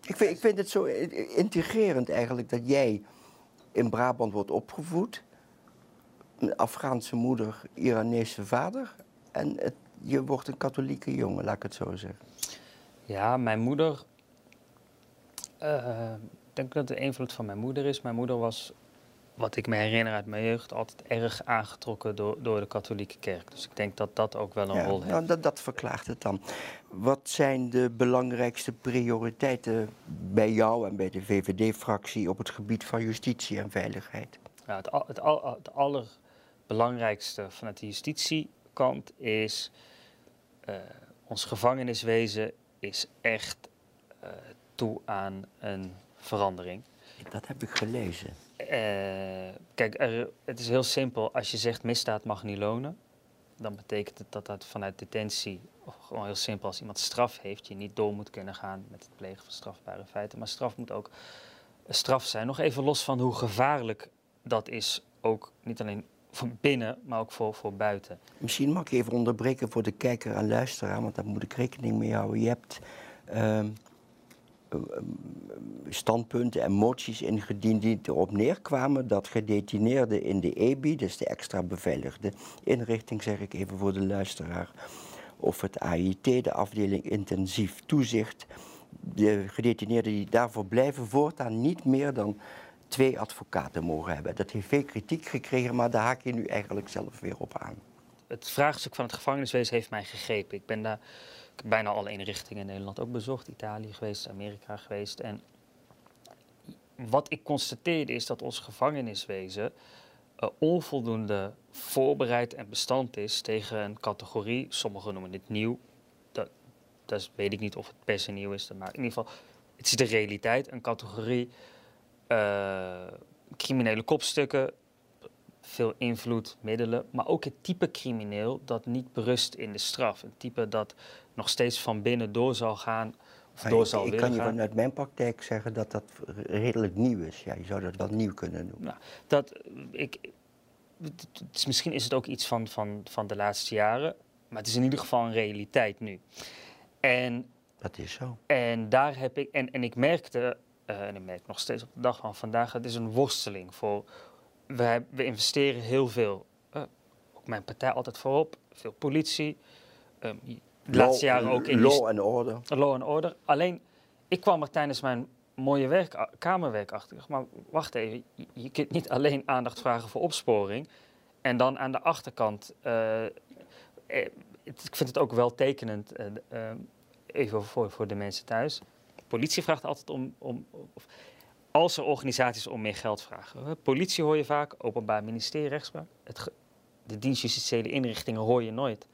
[SPEAKER 1] ik vind, ik vind het zo integrerend eigenlijk dat jij in Brabant wordt opgevoed. Een Afghaanse moeder, Iranese vader. En het, je wordt een katholieke jongen, laat ik het zo zeggen.
[SPEAKER 2] Ja, mijn moeder. Uh, ik denk dat de invloed van mijn moeder is. Mijn moeder was wat ik me herinner uit mijn jeugd, altijd erg aangetrokken door, door de katholieke kerk. Dus ik denk dat dat ook wel een rol heeft.
[SPEAKER 1] Nou, dat, dat verklaart het dan. Wat zijn de belangrijkste prioriteiten bij jou en bij de VVD-fractie op het gebied van justitie en veiligheid?
[SPEAKER 2] Ja, het, het, het allerbelangrijkste vanuit de justitiekant is uh, ons gevangeniswezen is echt uh, toe aan een verandering.
[SPEAKER 1] Dat heb ik gelezen.
[SPEAKER 2] Uh, kijk, het is heel simpel. Als je zegt misdaad mag niet lonen, dan betekent het dat dat vanuit detentie, gewoon heel simpel, als iemand straf heeft, je niet door moet kunnen gaan met het plegen van strafbare feiten. Maar straf moet ook straf zijn. Nog even los van hoe gevaarlijk dat is, ook niet alleen voor binnen, maar ook voor, voor buiten.
[SPEAKER 1] Misschien mag ik even onderbreken voor de kijker en luisteraar, want daar moet ik rekening mee houden. Je hebt ehm, standpunten en moties ingediend die erop neerkwamen dat gedetineerden in de EBI, dus de extra beveiligde inrichting, zeg ik even voor de luisteraar, of het AIT, de afdeling intensief toezicht, de gedetineerden die daarvoor blijven voortaan niet meer dan twee advocaten mogen hebben. Dat heeft veel kritiek gekregen, maar daar haak je nu eigenlijk zelf weer op aan.
[SPEAKER 2] Het vraagstuk van het gevangeniswezen heeft mij gegrepen. Ik ben daar ik bijna alle inrichtingen in Nederland ook bezocht. Italië geweest, Amerika geweest. En wat ik constateerde is dat ons gevangeniswezen uh, onvoldoende voorbereid en bestand is tegen een categorie. Sommigen noemen dit nieuw. Dat, dat weet ik niet of het per se nieuw is. Maar in ieder geval, het is de realiteit. Een categorie uh, criminele kopstukken, veel invloed, middelen, maar ook het type crimineel dat niet berust in de straf. Een type dat nog steeds van binnen door zal gaan. Of door
[SPEAKER 1] ik,
[SPEAKER 2] zal
[SPEAKER 1] ik kan je vanuit mijn praktijk zeggen dat dat redelijk nieuw is. Ja, je zou dat wel nieuw kunnen noemen.
[SPEAKER 2] Nou, dat, ik, is, misschien is het ook iets van, van, van de laatste jaren, maar het is in ieder geval een realiteit nu. En,
[SPEAKER 1] dat is zo.
[SPEAKER 2] En daar heb ik, en, en ik merkte, uh, en ik merk nog steeds op de dag van vandaag, het is een worsteling voor we, we investeren heel veel. Uh, ook mijn partij altijd voorop. Veel politie. Um, de laatste jaren ook in...
[SPEAKER 1] Law and order.
[SPEAKER 2] Law and order. Alleen, ik kwam er tijdens mijn mooie werk, kamerwerk achter. Maar wacht even, je, kunt niet alleen aandacht vragen voor opsporing. En dan aan de achterkant... Uh, ik vind het ook wel tekenend, uh, even voor, voor de mensen thuis. De politie vraagt altijd om... om of, als er organisaties om meer geld vragen. Politie hoor je vaak, Openbaar Ministerie, rechtspraak. Het de dienst justitiële inrichtingen hoor je nooit.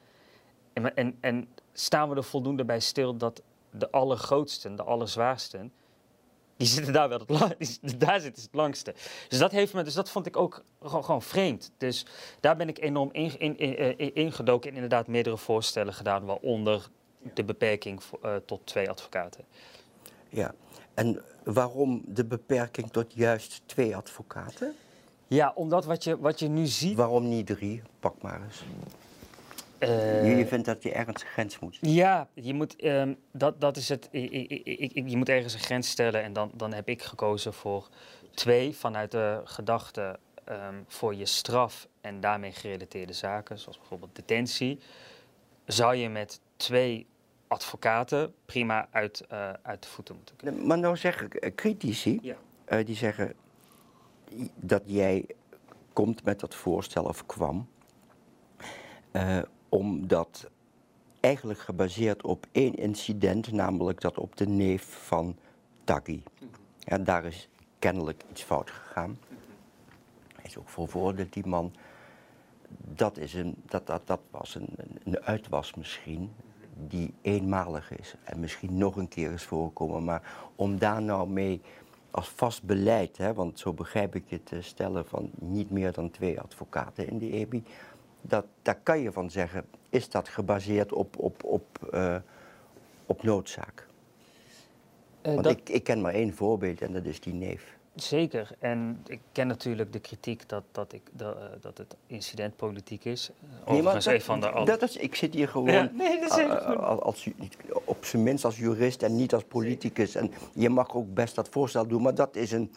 [SPEAKER 2] En, en, en, staan we er voldoende bij stil dat de allergrootsten, de allerzwaarsten, die zitten daar wel het langste. Daar zitten het langste. Dus dat, heeft me, dus dat vond ik ook gewoon, gewoon vreemd. Dus daar ben ik enorm in, in, in, ingedoken en inderdaad meerdere voorstellen gedaan, waaronder de beperking uh, tot twee advocaten.
[SPEAKER 1] Ja, en waarom de beperking tot juist twee advocaten?
[SPEAKER 2] Ja, omdat wat je, wat je nu ziet.
[SPEAKER 1] Waarom niet drie? Pak maar eens. Uh, je vindt dat je ergens een grens moet
[SPEAKER 2] Ja, je moet, um, dat, dat is het, ik, ik, ik, je moet ergens een grens stellen en dan, dan heb ik gekozen voor twee vanuit de gedachte um, voor je straf en daarmee gerelateerde zaken, zoals bijvoorbeeld detentie. Zou je met twee advocaten prima uit, uh, uit de voeten moeten
[SPEAKER 1] kunnen. Maar nou zeggen uh, critici, ja. uh, die zeggen dat jij komt met dat voorstel of kwam, omdat eigenlijk gebaseerd op één incident, namelijk dat op de neef van Taggi. Daar is kennelijk iets fout gegaan. Hij is ook veroordeeld, die man. Dat, is een, dat, dat, dat was een, een uitwas misschien die eenmalig is en misschien nog een keer is voorkomen. Maar om daar nou mee als vast beleid, hè, want zo begrijp ik het te stellen van niet meer dan twee advocaten in de EBI, dat, daar kan je van zeggen, is dat gebaseerd op, op, op, uh, op noodzaak? Uh, want dat... ik, ik ken maar één voorbeeld en dat is die neef.
[SPEAKER 2] Zeker. En ik ken natuurlijk de kritiek dat, dat, ik, dat, uh, dat het incidentpolitiek is.
[SPEAKER 1] Overigens nee, dat, van de... dat is, ik zit hier gewoon ja, nee, dat is als, als, op zijn minst als jurist en niet als politicus. En je mag ook best dat voorstel doen, maar dat is een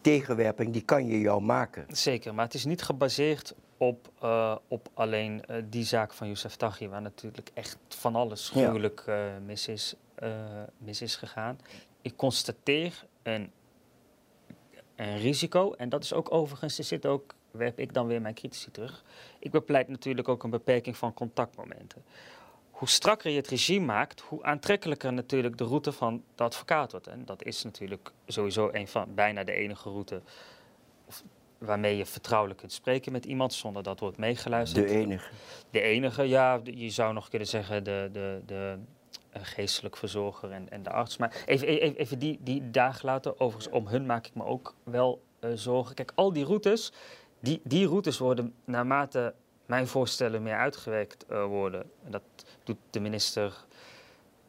[SPEAKER 1] tegenwerping, die kan je jou maken.
[SPEAKER 2] Zeker, maar het is niet gebaseerd op, uh, op alleen die zaak van Youssef Taghi, waar natuurlijk echt van alles gruwelijk ja. mis, is, mis is gegaan. Ik constateer een een risico. En dat is ook overigens, er zit ook, werp ik dan weer mijn critici terug. Ik bepleit natuurlijk ook een beperking van contactmomenten. Hoe strakker je het regime maakt, hoe aantrekkelijker natuurlijk de route van de advocaat wordt. En dat is natuurlijk sowieso een van bijna de enige route waarmee je vertrouwelijk kunt spreken met iemand zonder dat wordt meegeluisterd.
[SPEAKER 1] De enige.
[SPEAKER 2] De enige, ja. Je zou nog kunnen zeggen de, de, de, geestelijk verzorger en, en de arts. Maar even, even, even die, die dagen later, overigens om hun maak ik me ook wel uh, zorgen. Kijk, al die routes, die, die routes worden naarmate mijn voorstellen meer uitgewerkt uh, worden. En dat doet de minister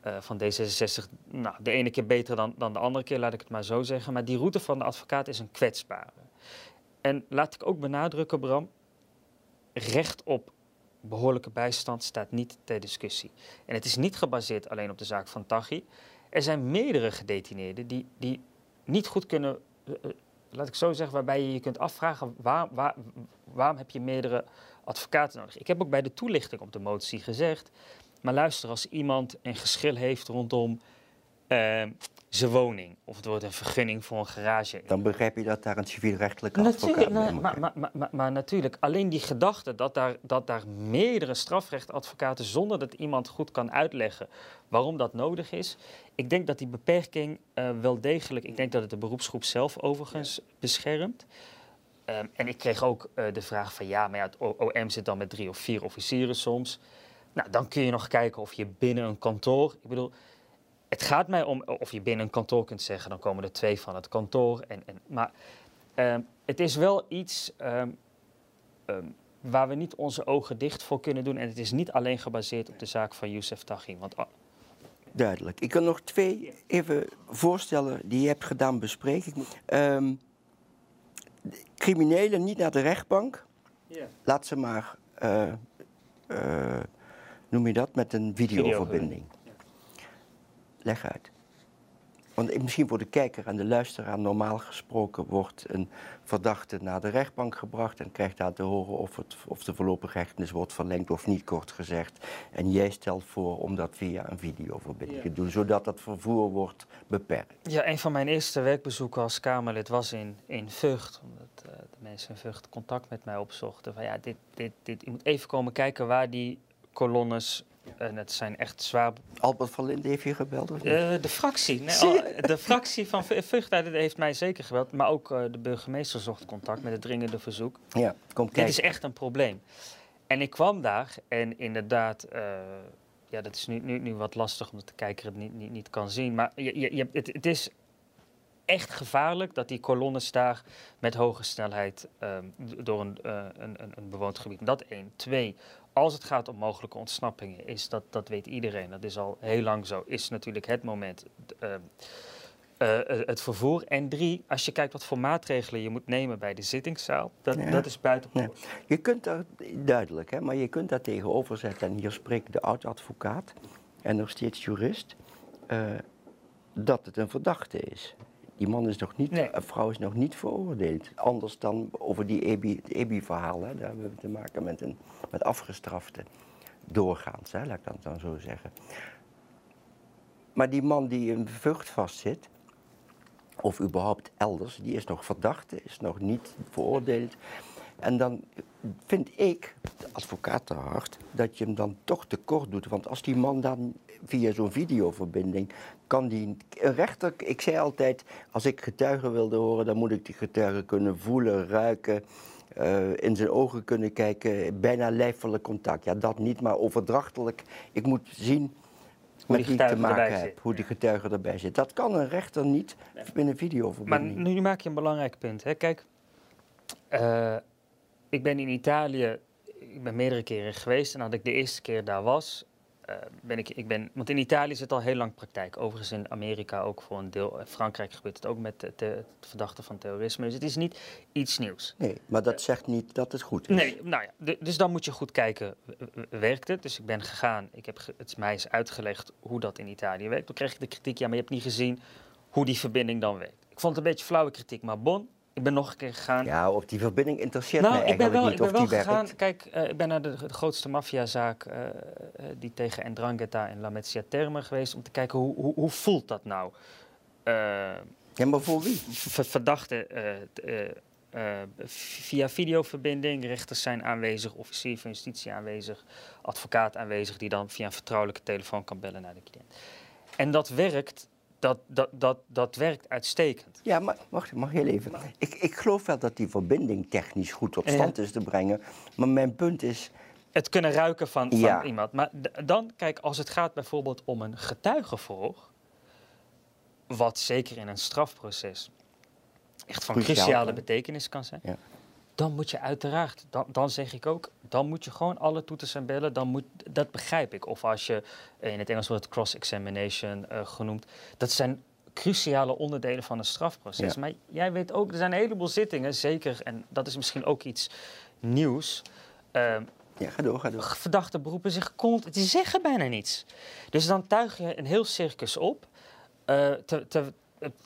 [SPEAKER 2] uh, van D66 nou, de ene keer beter dan, dan de andere keer, laat ik het maar zo zeggen. Maar die route van de advocaat is een kwetsbare. En laat ik ook benadrukken, Bram, recht op behoorlijke bijstand staat niet ter discussie. En het is niet gebaseerd alleen op de zaak van Taghi. Er zijn meerdere gedetineerden die, die niet goed kunnen, eh, eh, laat ik zo zeggen, waarbij je je kunt afvragen waar, waar, waarom heb je meerdere advocaten nodig. Ik heb ook bij de toelichting op de motie gezegd, maar luister, als iemand een geschil heeft rondom uh, zijn woning. Of het wordt een vergunning voor een garage.
[SPEAKER 1] Dan begrijp je dat daar een civielrechtelijke advocaat
[SPEAKER 2] natuurlijk, nou, maar, maar, maar, maar, natuurlijk, alleen die gedachte dat daar, dat daar meerdere strafrechtadvocaten... zonder dat iemand goed kan uitleggen waarom dat nodig is... ik denk dat die beperking uh, wel degelijk... ik denk dat het de beroepsgroep zelf overigens beschermt... Um, en ik kreeg ook uh, de vraag van ja, maar ja, het OM zit dan met drie of vier officieren soms. Nou, dan kun je nog kijken of je binnen een kantoor. Ik bedoel, het gaat mij om of je binnen een kantoor kunt zeggen, dan komen er twee van het kantoor. En, en, maar uh, het is wel iets um, um, waar we niet onze ogen dicht voor kunnen doen. En het is niet alleen gebaseerd op de zaak van Youssef Taghi. Want,
[SPEAKER 1] Duidelijk. Ik kan nog twee even voorstellen die je hebt gedaan bespreken. Criminelen niet naar de rechtbank. Yeah. Laat ze maar, uh, uh, noem je dat, met een videoverbinding. Leg uit. Want misschien voor de kijker en de luisteraar normaal gesproken wordt een verdachte naar de rechtbank gebracht en krijgt daar te horen of, het, of de voorlopige hechtenis wordt verlengd of niet, kort gezegd. En jij stelt voor om dat via een videoverbinding te doen, zodat dat vervoer wordt beperkt.
[SPEAKER 2] Ja, een van mijn eerste werkbezoeken als Kamerlid was in, in Vught, omdat uh, de mensen in Vught contact met mij opzochten. Van ja, dit, dit, dit, je moet even komen kijken waar die kolonnes en het zijn echt zwaar...
[SPEAKER 1] Albert van Linden heeft je gebeld? Of
[SPEAKER 2] niet? Uh, de fractie. Nee, de fractie van Vught heeft mij zeker gebeld. Maar ook uh, de burgemeester zocht contact met het dringende verzoek.
[SPEAKER 1] Ja, kom
[SPEAKER 2] Dit is echt een probleem. En ik kwam daar en inderdaad... Uh, ja, dat is nu, nu, nu wat lastig omdat de kijker het niet, niet, niet kan zien. Maar je, je, je, het, het is echt gevaarlijk dat die kolonnes daar met hoge snelheid um, door een, uh, een, een, een bewoond gebied. Dat één. Twee, als het gaat om mogelijke ontsnappingen, is dat, dat weet iedereen, dat is al heel lang zo, is natuurlijk het moment uh, uh, het vervoer. En drie, als je kijkt wat voor maatregelen je moet nemen bij de zittingszaal, dat, ja. dat is buiten. Ja.
[SPEAKER 1] Je kunt daar, duidelijk, hè, maar je kunt daar tegenover zetten, en hier spreekt de oud-advocaat en nog steeds jurist, uh, dat het een verdachte is. Die man is nog niet, nee. een vrouw is nog niet veroordeeld. Anders dan over die EBI-verhaal. Daar hebben we te maken met, een, met afgestrafte doorgaans, hè, laat ik dat dan zo zeggen. Maar die man die in Vught vastzit, of überhaupt elders, die is nog verdachte, is nog niet veroordeeld. En dan vind ik, de advocaat te hard, dat je hem dan toch tekort doet. Want als die man dan via zo'n videoverbinding kan die. Een rechter, ik zei altijd, als ik getuigen wilde horen, dan moet ik die getuigen kunnen voelen, ruiken. Uh, in zijn ogen kunnen kijken, bijna lijfelijk contact. Ja, dat niet, maar overdrachtelijk. Ik moet zien hoe met wie ik te maken heb, hoe die getuige erbij zit. Dat kan een rechter niet binnen videoverbinding.
[SPEAKER 2] Maar nu maak je een belangrijk punt. Hè? Kijk, uh, ik ben in Italië, ik ben meerdere keren geweest en had ik de eerste keer daar was, uh, ben ik, ik ben, want in Italië zit al heel lang praktijk. Overigens in Amerika ook voor een deel. In Frankrijk gebeurt het ook met de, de, het verdachten van terrorisme. Dus het is niet iets nieuws.
[SPEAKER 1] Nee, maar dat uh, zegt niet dat het goed is.
[SPEAKER 2] Nee, nou ja, dus dan moet je goed kijken, werkt het? Dus ik ben gegaan, ik heb, het mij is uitgelegd hoe dat in Italië werkt. Toen kreeg ik de kritiek, ja, maar je hebt niet gezien hoe die verbinding dan werkt. Ik vond het een beetje flauwe kritiek, maar bon, ik ben nog een keer gegaan.
[SPEAKER 1] Ja, of die verbinding interesseert nou, mij eigenlijk wel, niet
[SPEAKER 2] ik ben
[SPEAKER 1] of
[SPEAKER 2] wel
[SPEAKER 1] die
[SPEAKER 2] gegaan, Kijk, uh, ik ben naar de, de grootste maffiazaak uh, uh, die tegen Ndrangheta en La Mezzia Terme geweest... om te kijken hoe, hoe, hoe voelt dat nou?
[SPEAKER 1] ja, maar voor wie?
[SPEAKER 2] Verdachten via videoverbinding. Rechters zijn aanwezig, officier van justitie aanwezig... advocaat aanwezig die dan via een vertrouwelijke telefoon kan bellen naar de cliënt. En dat werkt dat, dat, dat, dat werkt uitstekend.
[SPEAKER 1] Ja, maar wacht, mag heel even. Ik, ik geloof wel dat die verbinding technisch goed tot stand is te brengen. Maar mijn punt is.
[SPEAKER 2] Het kunnen ruiken van, van ja. iemand. Maar dan, kijk, als het gaat bijvoorbeeld om een getuigenverhoor. Wat zeker in een strafproces echt van Cruciaal, cruciale hè? betekenis kan zijn. Ja. Dan moet je uiteraard, dan, dan zeg ik ook, dan moet je gewoon alle toeters en bellen. Dan moet, dat begrijp ik. Of als je, in het Engels wordt cross-examination uh, genoemd. Dat zijn cruciale onderdelen van een strafproces. Ja. Maar jij weet ook, er zijn een heleboel zittingen, zeker, en dat is misschien ook iets nieuws. Ehm,
[SPEAKER 1] Ja, ga door, ga door.
[SPEAKER 2] verdachte beroepen zich constant. Die zeggen bijna niets. Dus dan tuig je een heel circus op. eh, ter- eh,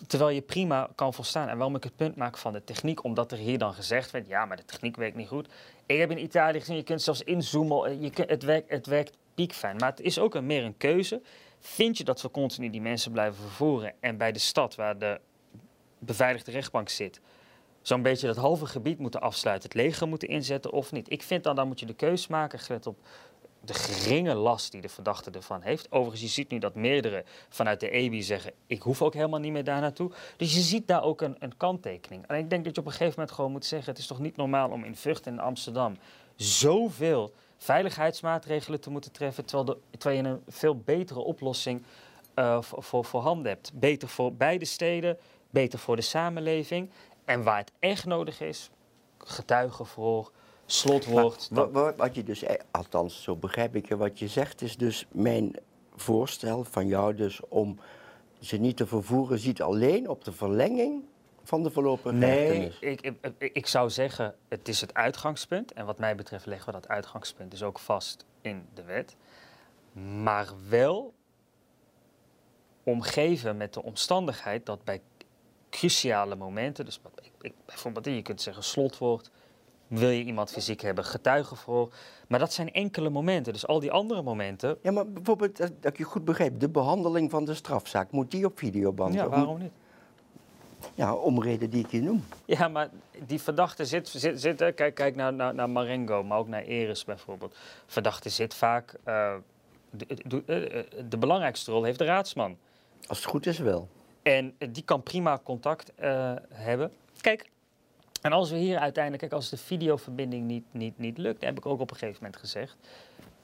[SPEAKER 2] terwijl je prima kan volstaan. En waarom ik het punt maak van de techniek, omdat er hier dan gezegd werd: ja, maar de techniek werkt niet goed. Ik heb in Italië gezien, je kunt zelfs inzoomen. eh, Je kunt, het, werkt, het werkt piekfijn. Maar het is ook een, meer een keuze. Vind je dat we continu die mensen blijven vervoeren en bij de stad waar de beveiligde rechtbank zit, zo'n beetje dat halve gebied moeten afsluiten, het leger moeten inzetten of niet. Ik vind dan, dan moet je de keus maken, gelet op de geringe last die de verdachte ervan heeft. Overigens, je ziet nu dat meerdere vanuit de EBI zeggen, ik hoef ook helemaal niet meer daar naartoe. Dus je ziet daar ook een, een kanttekening. En ik denk dat je op een gegeven moment gewoon moet zeggen, het is toch niet normaal om in Vught en Amsterdam zoveel veiligheidsmaatregelen te moeten treffen, terwijl, de, terwijl je een veel betere oplossing eh, voor, voor, voor handen hebt. Beter voor beide steden, beter voor de samenleving. En waar het echt nodig is, getuigenverhoor, slotwoord.
[SPEAKER 1] Maar wa- wa- wat je dus, eh, althans zo begrijp ik wat je zegt is dus mijn voorstel van jou dus om ze niet te vervoeren, ziet alleen op de verlenging van de voorlopige
[SPEAKER 2] Nee, ik, ik, ik- zou zeggen, het is het uitgangspunt. En wat mij betreft leggen we dat uitgangspunt dus ook vast in de wet. Maar wel omgeven met de omstandigheid dat bij cruciale momenten, dus wat- bijvoorbeeld je kunt zeggen slotwoord, wil je iemand fysiek hebben, getuigenverhoor. Maar dat zijn enkele momenten. Dus al die andere momenten,
[SPEAKER 1] Ja, maar bijvoorbeeld, eh, dat ik je goed begrijp, de behandeling van de strafzaak, moet die op videoband?
[SPEAKER 2] ja, waarom niet?
[SPEAKER 1] Ja, om reden die ik je noem.
[SPEAKER 2] Ja, maar die verdachte zit, zit, zit hè, kijk, kijk naar, naar, naar Marengo, maar ook naar Eris bijvoorbeeld. Verdachte zit vaak, eh, de, de, de- de belangrijkste rol heeft de raadsman.
[SPEAKER 1] Als het goed is wel.
[SPEAKER 2] En eh, die kan prima contact eh, hebben. Kijk, en als we hier uiteindelijk, kijk, als de videoverbinding niet, niet, niet lukt, heb ik ook op een gegeven moment gezegd,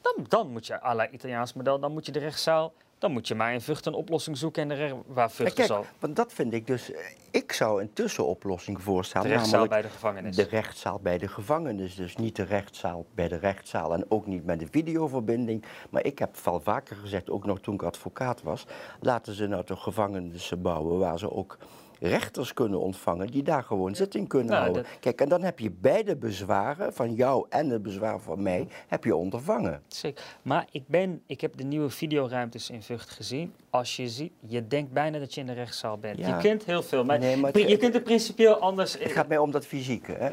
[SPEAKER 2] dan, dan moet je à la Italiaans model, dan moet je de rechtszaal, dan moet je maar in Vught een oplossing zoeken en de recht, waar Vught
[SPEAKER 1] kijk,
[SPEAKER 2] zal.
[SPEAKER 1] want dat vind ik dus, eh, ik zou een tussenoplossing
[SPEAKER 2] De
[SPEAKER 1] voorstellen.
[SPEAKER 2] rechtszaal
[SPEAKER 1] namelijk
[SPEAKER 2] bij de gevangenis.
[SPEAKER 1] De rechtszaal bij de gevangenis. Dus niet de rechtszaal bij de rechtszaal en ook niet met de videoverbinding. Maar ik heb al vaker gezegd, ook nog toen ik advocaat was, laten ze nou toch gevangenissen bouwen waar ze ook rechters kunnen ontvangen die daar gewoon zitting kunnen
[SPEAKER 2] Nou,
[SPEAKER 1] houden.
[SPEAKER 2] dat-
[SPEAKER 1] Kijk, en dan heb je beide bezwaren, van jou en het bezwaar van mij, heb je ondervangen.
[SPEAKER 2] Zeker. Maar ik, ben, ik heb de nieuwe videoruimtes in Vught gezien. Als je ziet, je denkt bijna dat je in de rechtszaal bent.
[SPEAKER 1] Ja.
[SPEAKER 2] Je kunt heel veel, maar,
[SPEAKER 1] Nee, maar
[SPEAKER 2] pri-
[SPEAKER 1] het-
[SPEAKER 2] je kunt het principieel anders...
[SPEAKER 1] Het gaat mij om dat fysieke. Hè?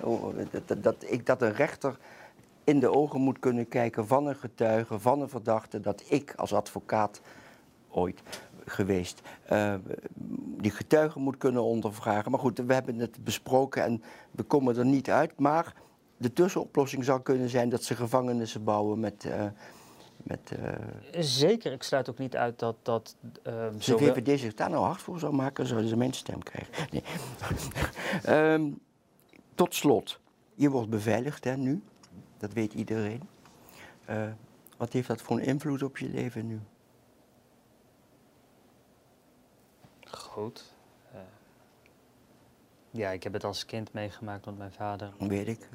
[SPEAKER 1] Dat, dat, ik, dat een rechter in de ogen moet kunnen kijken van een getuige, van een verdachte, dat ik als advocaat ooit geweest eh, die getuige moet kunnen ondervragen. Maar goed, we hebben het besproken en we komen er niet uit. Maar de tussenoplossing zou kunnen zijn dat ze gevangenissen bouwen met. eh, met eh,
[SPEAKER 2] Zeker, ik sluit ook niet uit dat... dat
[SPEAKER 1] als de VVD zich daar nou hard voor zou maken, zouden ze mijn stem krijgen. Nee. Ehm, tot slot, je wordt beveiligd hè, nu, dat weet iedereen. Wat heeft dat voor een invloed op je leven nu?
[SPEAKER 2] Goed. Eh, ja, ik heb het als kind meegemaakt, want mijn vader...
[SPEAKER 1] Weet ik.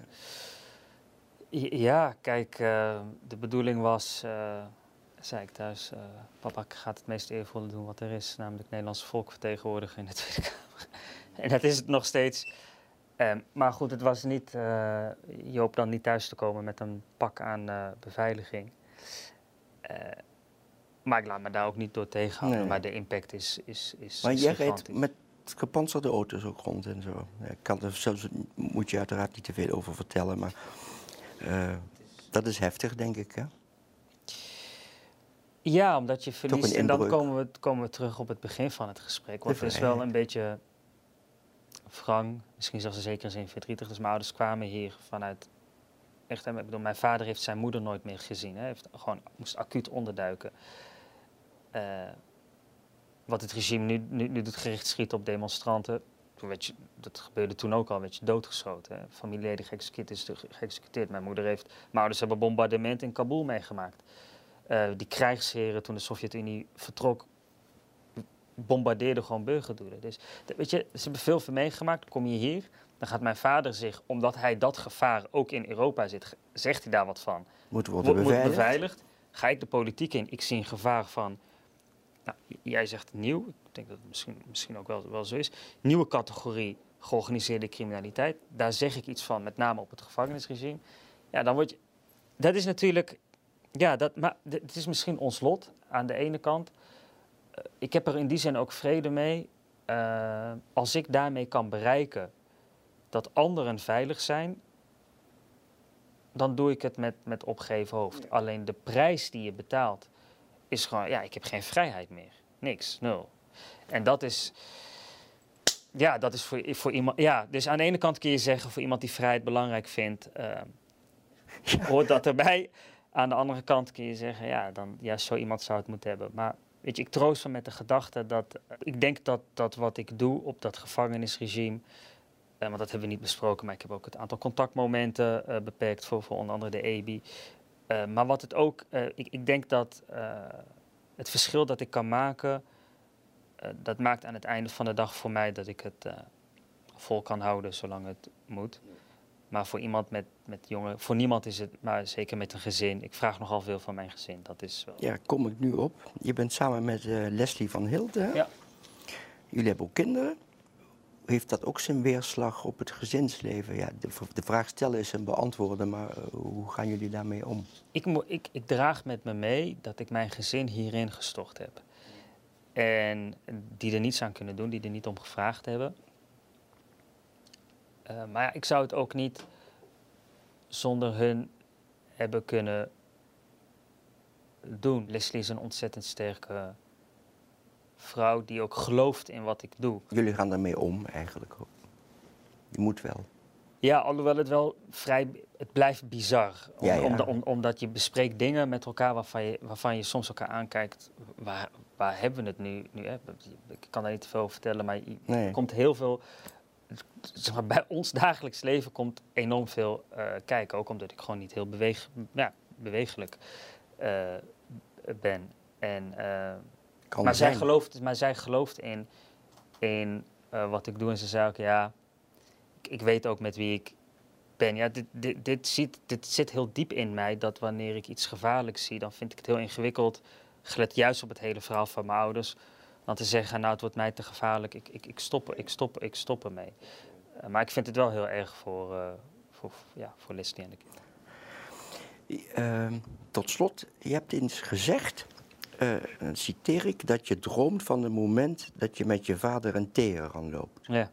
[SPEAKER 2] Ja, kijk, eh, de bedoeling was, eh, zei ik thuis, papa gaat het meest eervolle doen wat er is, namelijk het Nederlandse volk vertegenwoordigen in de Tweede Kamer. en dat is het nog steeds. Ehm, maar goed, het was niet, je hoopt dan niet thuis te komen met een pak aan beveiliging. Maar ik laat me daar ook niet door tegenhouden,
[SPEAKER 1] Nee.
[SPEAKER 2] maar de impact is, is, is,
[SPEAKER 1] Maar jij rijdt
[SPEAKER 2] gigantisch.
[SPEAKER 1] met gepantserde auto's ook rond en zo. Ik kan er zelfs, moet je uiteraard niet te veel over vertellen, maar eh, dat is heftig, denk ik. Hè?
[SPEAKER 2] Ja, omdat je verliest.
[SPEAKER 1] een
[SPEAKER 2] En dan komen we, komen we terug op het begin van het gesprek. Want
[SPEAKER 1] De
[SPEAKER 2] het is wel een beetje wrang, misschien zelfs in zekere zin verdrietig. Dus mijn ouders kwamen hier vanuit. Echt, ik bedoel, mijn vader heeft zijn moeder nooit meer gezien. Hij heeft gewoon moest acuut onderduiken. Eh, wat het regime nu, nu, nu doet, gericht schieten op demonstranten. Toen werd je, dat gebeurde toen ook al, werd je doodgeschoten. Hè. Familieleden geëxecuteerd is de- geëxecuteerd. Mijn moeder heeft, mijn ouders hebben bombardement in Kabul meegemaakt. Eh, die krijgsheren toen de Sovjet-Unie vertrok, bombardeerden gewoon burgerdoelen. Dus weet je, ze hebben veel van meegemaakt. Dan kom je hier, dan gaat mijn vader zich, omdat hij dat gevaar ook in Europa zit, zegt hij daar wat van.
[SPEAKER 1] Moet worden beveiligd.
[SPEAKER 2] beveiligd. Ga ik de politiek in? Ik zie een gevaar van. Nou, jij zegt nieuw. Ik denk dat het misschien, misschien ook wel, wel zo is. Nieuwe categorie georganiseerde criminaliteit. Daar zeg ik iets van, met name op het gevangenisregime. Ja, dan word je. dat is natuurlijk, ja, dat, maar het is misschien ons lot aan de ene kant. Eh, ik heb er in die zin ook vrede mee. eh, als ik daarmee kan bereiken dat anderen veilig zijn, dan doe ik het met, met opgeheven hoofd. Alleen de prijs die je betaalt is gewoon, ja, ik heb geen vrijheid meer. Niks, nul. En dat is, ja, dat is voor, voor iemand, ja, dus aan de ene kant kun je zeggen, voor iemand die vrijheid belangrijk vindt, eh, hoort dat erbij. Aan de andere kant kun je zeggen, ja, dan, ja, zo iemand zou het moeten hebben. Maar weet je, ik troost me met de gedachte dat, ik denk dat, dat wat ik doe op dat gevangenisregime, eh, want dat hebben we niet besproken, maar ik heb ook het aantal contactmomenten eh, beperkt voor, voor onder andere de EBI. Eh, maar wat het ook, eh, ik, ik denk dat eh, het verschil dat ik kan maken, dat maakt aan het einde van de dag voor mij dat ik het vol kan houden zolang het moet. Maar voor iemand met, met jongen, voor niemand is het, maar zeker met een gezin. Ik vraag nogal veel van mijn gezin. Dat is wel.
[SPEAKER 1] Ja, kom ik nu op. Je bent samen met Leslie van Hilde. hè?
[SPEAKER 2] Ja.
[SPEAKER 1] Jullie hebben ook kinderen. Heeft dat ook zijn weerslag op het gezinsleven? Ja, de, de vraag stellen is een beantwoorden, maar eh, hoe gaan jullie daarmee om?
[SPEAKER 2] Ik, ik, ik draag met me mee dat ik mijn gezin hierin gestort heb. En die er niets aan kunnen doen, die er niet om gevraagd hebben. Eh, maar ja, ik zou het ook niet zonder hun hebben kunnen doen. Leslie is een ontzettend sterke vrouw die ook gelooft in wat ik doe.
[SPEAKER 1] Jullie gaan daarmee om eigenlijk ook. Je moet wel.
[SPEAKER 2] Ja, alhoewel het wel vrij... Het blijft bizar. Om-
[SPEAKER 1] Ja, ja.
[SPEAKER 2] Omdat, om- omdat je bespreekt dingen met elkaar waarvan je, waarvan je soms elkaar aankijkt. Waar, waar hebben we het nu? nu hè? Ik kan daar niet te veel over vertellen, maar
[SPEAKER 1] Nee.
[SPEAKER 2] er komt heel veel... Zeg maar, bij ons dagelijks leven komt enorm veel eh, kijken. Ook omdat ik gewoon niet heel beweeg, ja, bewegelijk eh, ben. En, eh,
[SPEAKER 1] Kan
[SPEAKER 2] maar, zij gelooft, maar zij gelooft in, in eh, wat ik doe. En ze zei ook, ja, ik, ik weet ook met wie ik ben. Ja, dit, dit, dit, zit, dit zit heel diep in mij, dat wanneer ik iets gevaarlijks zie, dan vind ik het heel ingewikkeld, gelet juist op het hele verhaal van mijn ouders, dan te zeggen, nou, het wordt mij te gevaarlijk, ik, ik, ik, stop, ik, stop, ik stop ermee. Eh, maar ik vind het wel heel erg voor, eh, voor, ja, voor Leslie en de kinderen.
[SPEAKER 1] Tot slot, je hebt eens gezegd, eh, dan citeer ik, dat je droomt van het moment dat je met je vader een Teheran loopt.
[SPEAKER 2] Ja.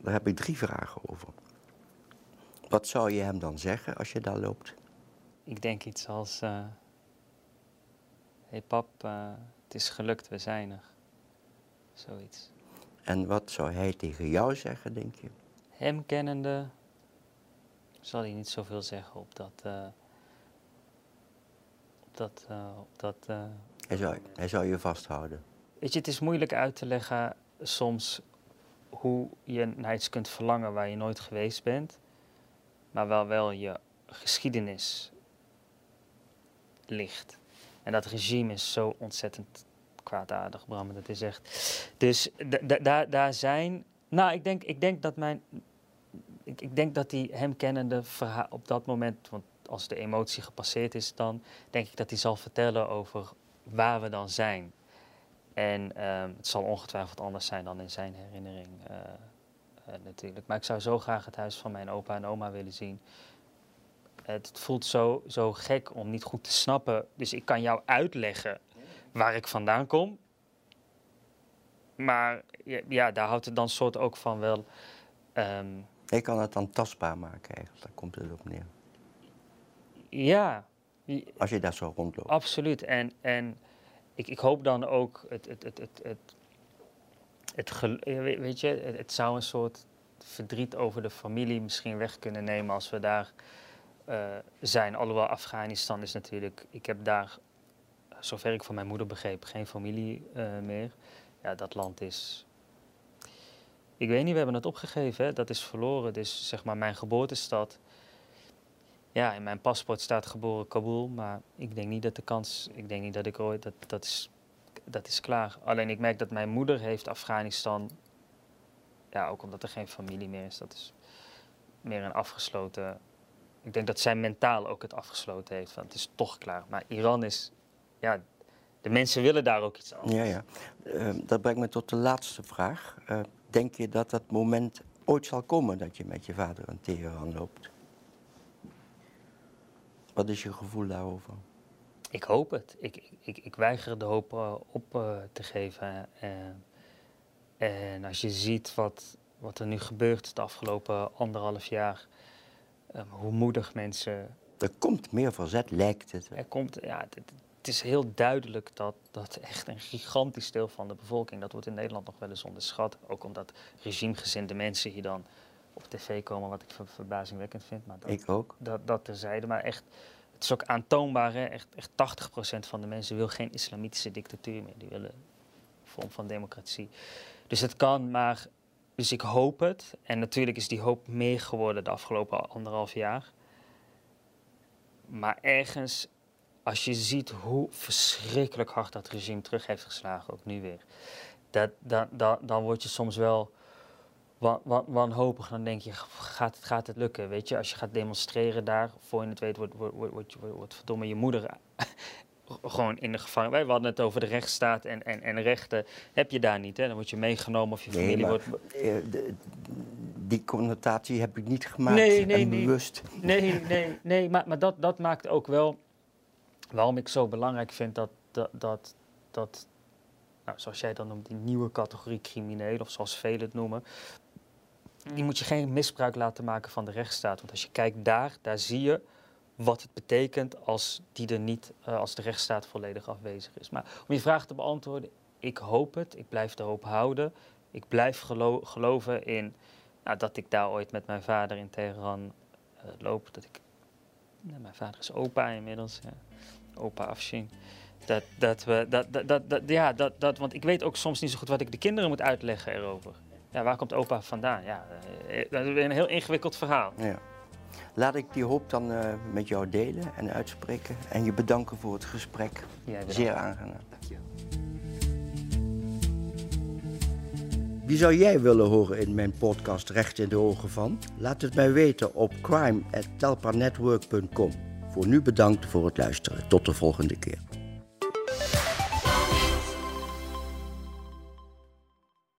[SPEAKER 1] Daar heb ik drie vragen over. Wat zou je hem dan zeggen als je daar loopt?
[SPEAKER 2] Ik denk iets als, eh hey pap, eh, het is gelukt, we zijn er. Zoiets.
[SPEAKER 1] En wat zou hij tegen jou zeggen, denk je?
[SPEAKER 2] Hem kennende zal hij niet zoveel zeggen op dat. Dat. eh, op dat eh.
[SPEAKER 1] Hij zou, hij zou je vasthouden.
[SPEAKER 2] Weet je, het is moeilijk uit te leggen soms hoe je naar iets kunt verlangen waar je nooit geweest bent, maar wel wel je geschiedenis ligt. En dat regime is zo ontzettend kwaadaardig, Bram, dat is echt. Dus da- da- daar- daar zijn. Nou, ik denk, ik denk dat mijn. Ik, ik denk dat hij hem kennende verha- op dat moment, want als de emotie gepasseerd is, dan denk ik dat hij zal vertellen over waar we dan zijn. En ehm, het zal ongetwijfeld anders zijn dan in zijn herinnering eh, eh, natuurlijk. Maar ik zou zo graag het huis van mijn opa en oma willen zien. Het voelt zo, zo gek om niet goed te snappen. Dus ik kan jou uitleggen waar ik vandaan kom. Maar ja, daar houdt het dan soort ook van wel. ehm,
[SPEAKER 1] Hij kan het dan tastbaar maken eigenlijk, daar komt het op neer.
[SPEAKER 2] Ja,
[SPEAKER 1] Als je daar zo rondloopt.
[SPEAKER 2] Absoluut. En, en ik, ik hoop dan ook, het, het, het, het, het, het weet je, het, het zou een soort verdriet over de familie misschien weg kunnen nemen als we daar eh, zijn. Alhoewel Afghanistan is natuurlijk, ik heb daar, zover ik van mijn moeder begreep, geen familie eh, meer. Ja, dat land is, ik weet niet, we hebben het opgegeven, hè? dat is verloren. Dus zeg maar mijn geboortestad. Ja, in mijn paspoort staat geboren Kabul, maar ik denk niet dat de kans, ik denk niet dat ik ooit, dat, dat, is, dat is klaar. Alleen ik merk dat mijn moeder heeft Afghanistan, ja, ook omdat er geen familie meer is, dat is meer een afgesloten, ik denk dat zij mentaal ook het afgesloten heeft, het is toch klaar. Maar Iran is, ja, de mensen willen daar ook iets anders.
[SPEAKER 1] Ja, ja. Ehm, dat brengt me tot de laatste vraag. Eh, denk je dat dat moment ooit zal komen dat je met je vader een Teheran loopt? Wat is je gevoel daarover?
[SPEAKER 2] Ik hoop het. Ik, ik, ik, weiger de hoop uh, op uh, te geven. Uh, en als je ziet wat, wat er nu gebeurt de afgelopen anderhalf jaar, um, hoe moedig mensen.
[SPEAKER 1] Er komt meer verzet, lijkt het.
[SPEAKER 2] Er komt, ja, het, het, is heel duidelijk dat, dat echt een gigantisch deel van de bevolking, dat wordt in Nederland nog wel eens onderschat. Ook omdat regimegezinde mensen hier dan op tv komen, wat ik ver, verbazingwekkend vind. Maar dat,
[SPEAKER 1] ik ook.
[SPEAKER 2] Dat, dat terzijde. Maar echt, het is ook aantoonbaar, hè? Echt, echt 80% van de mensen wil geen islamitische dictatuur meer. Die willen een vorm van democratie. Dus het kan, maar. Dus ik hoop het. En natuurlijk is die hoop meer geworden de afgelopen anderhalf jaar. Maar ergens, als je ziet hoe verschrikkelijk hard dat regime terug heeft geslagen, ook nu weer, dat, dat, dat, dan word je soms wel wan, wan, wanhopig. Dan denk je, gaat het, gaat het lukken? Weet je, als je gaat demonstreren daar, voor je het weet, wordt, wordt, wordt, wordt, verdomme je moeder gewoon in de gevangenis. Wij hadden het over de rechtsstaat en, en, en rechten. Heb je daar niet, hè? Dan word je meegenomen of je familie
[SPEAKER 1] nee, maar,
[SPEAKER 2] wordt...
[SPEAKER 1] De, die connotatie heb ik niet gemaakt
[SPEAKER 2] nee, nee,
[SPEAKER 1] en
[SPEAKER 2] nee.
[SPEAKER 1] bewust.
[SPEAKER 2] Nee, nee, nee. Maar, maar dat, dat maakt ook wel waarom ik zo belangrijk vind dat, dat, dat, dat nou, zoals jij dan noemt, die nieuwe categorie criminelen, of zoals velen het noemen, die moet je geen misbruik laten maken van de rechtsstaat. Want als je kijkt daar, daar zie je wat het betekent als die er niet, uh, als de rechtsstaat volledig afwezig is. Maar om je vraag te beantwoorden, ik hoop het, ik blijf de hoop houden. Ik blijf gelo geloven in nou, dat ik daar ooit met mijn vader in Teheran uh, loop. Dat ik, nou, mijn vader is opa inmiddels, opa Afshin. Dat, dat we, dat, dat, dat, ja, dat, dat, want ik weet ook soms niet zo goed wat ik de kinderen moet uitleggen erover. Ja, waar komt opa vandaan? Ja, dat is weer een heel ingewikkeld verhaal.
[SPEAKER 1] Ja. Laat ik die hoop dan uh, met jou delen en uitspreken. En je bedanken voor het gesprek. Zeer aangenaam.
[SPEAKER 2] Dankjewel.
[SPEAKER 1] Wie zou jij willen horen in mijn podcast Recht in de Ogen van? Laat het mij weten op crime.telpanetwork.com. Voor nu bedankt voor het luisteren. Tot de volgende keer.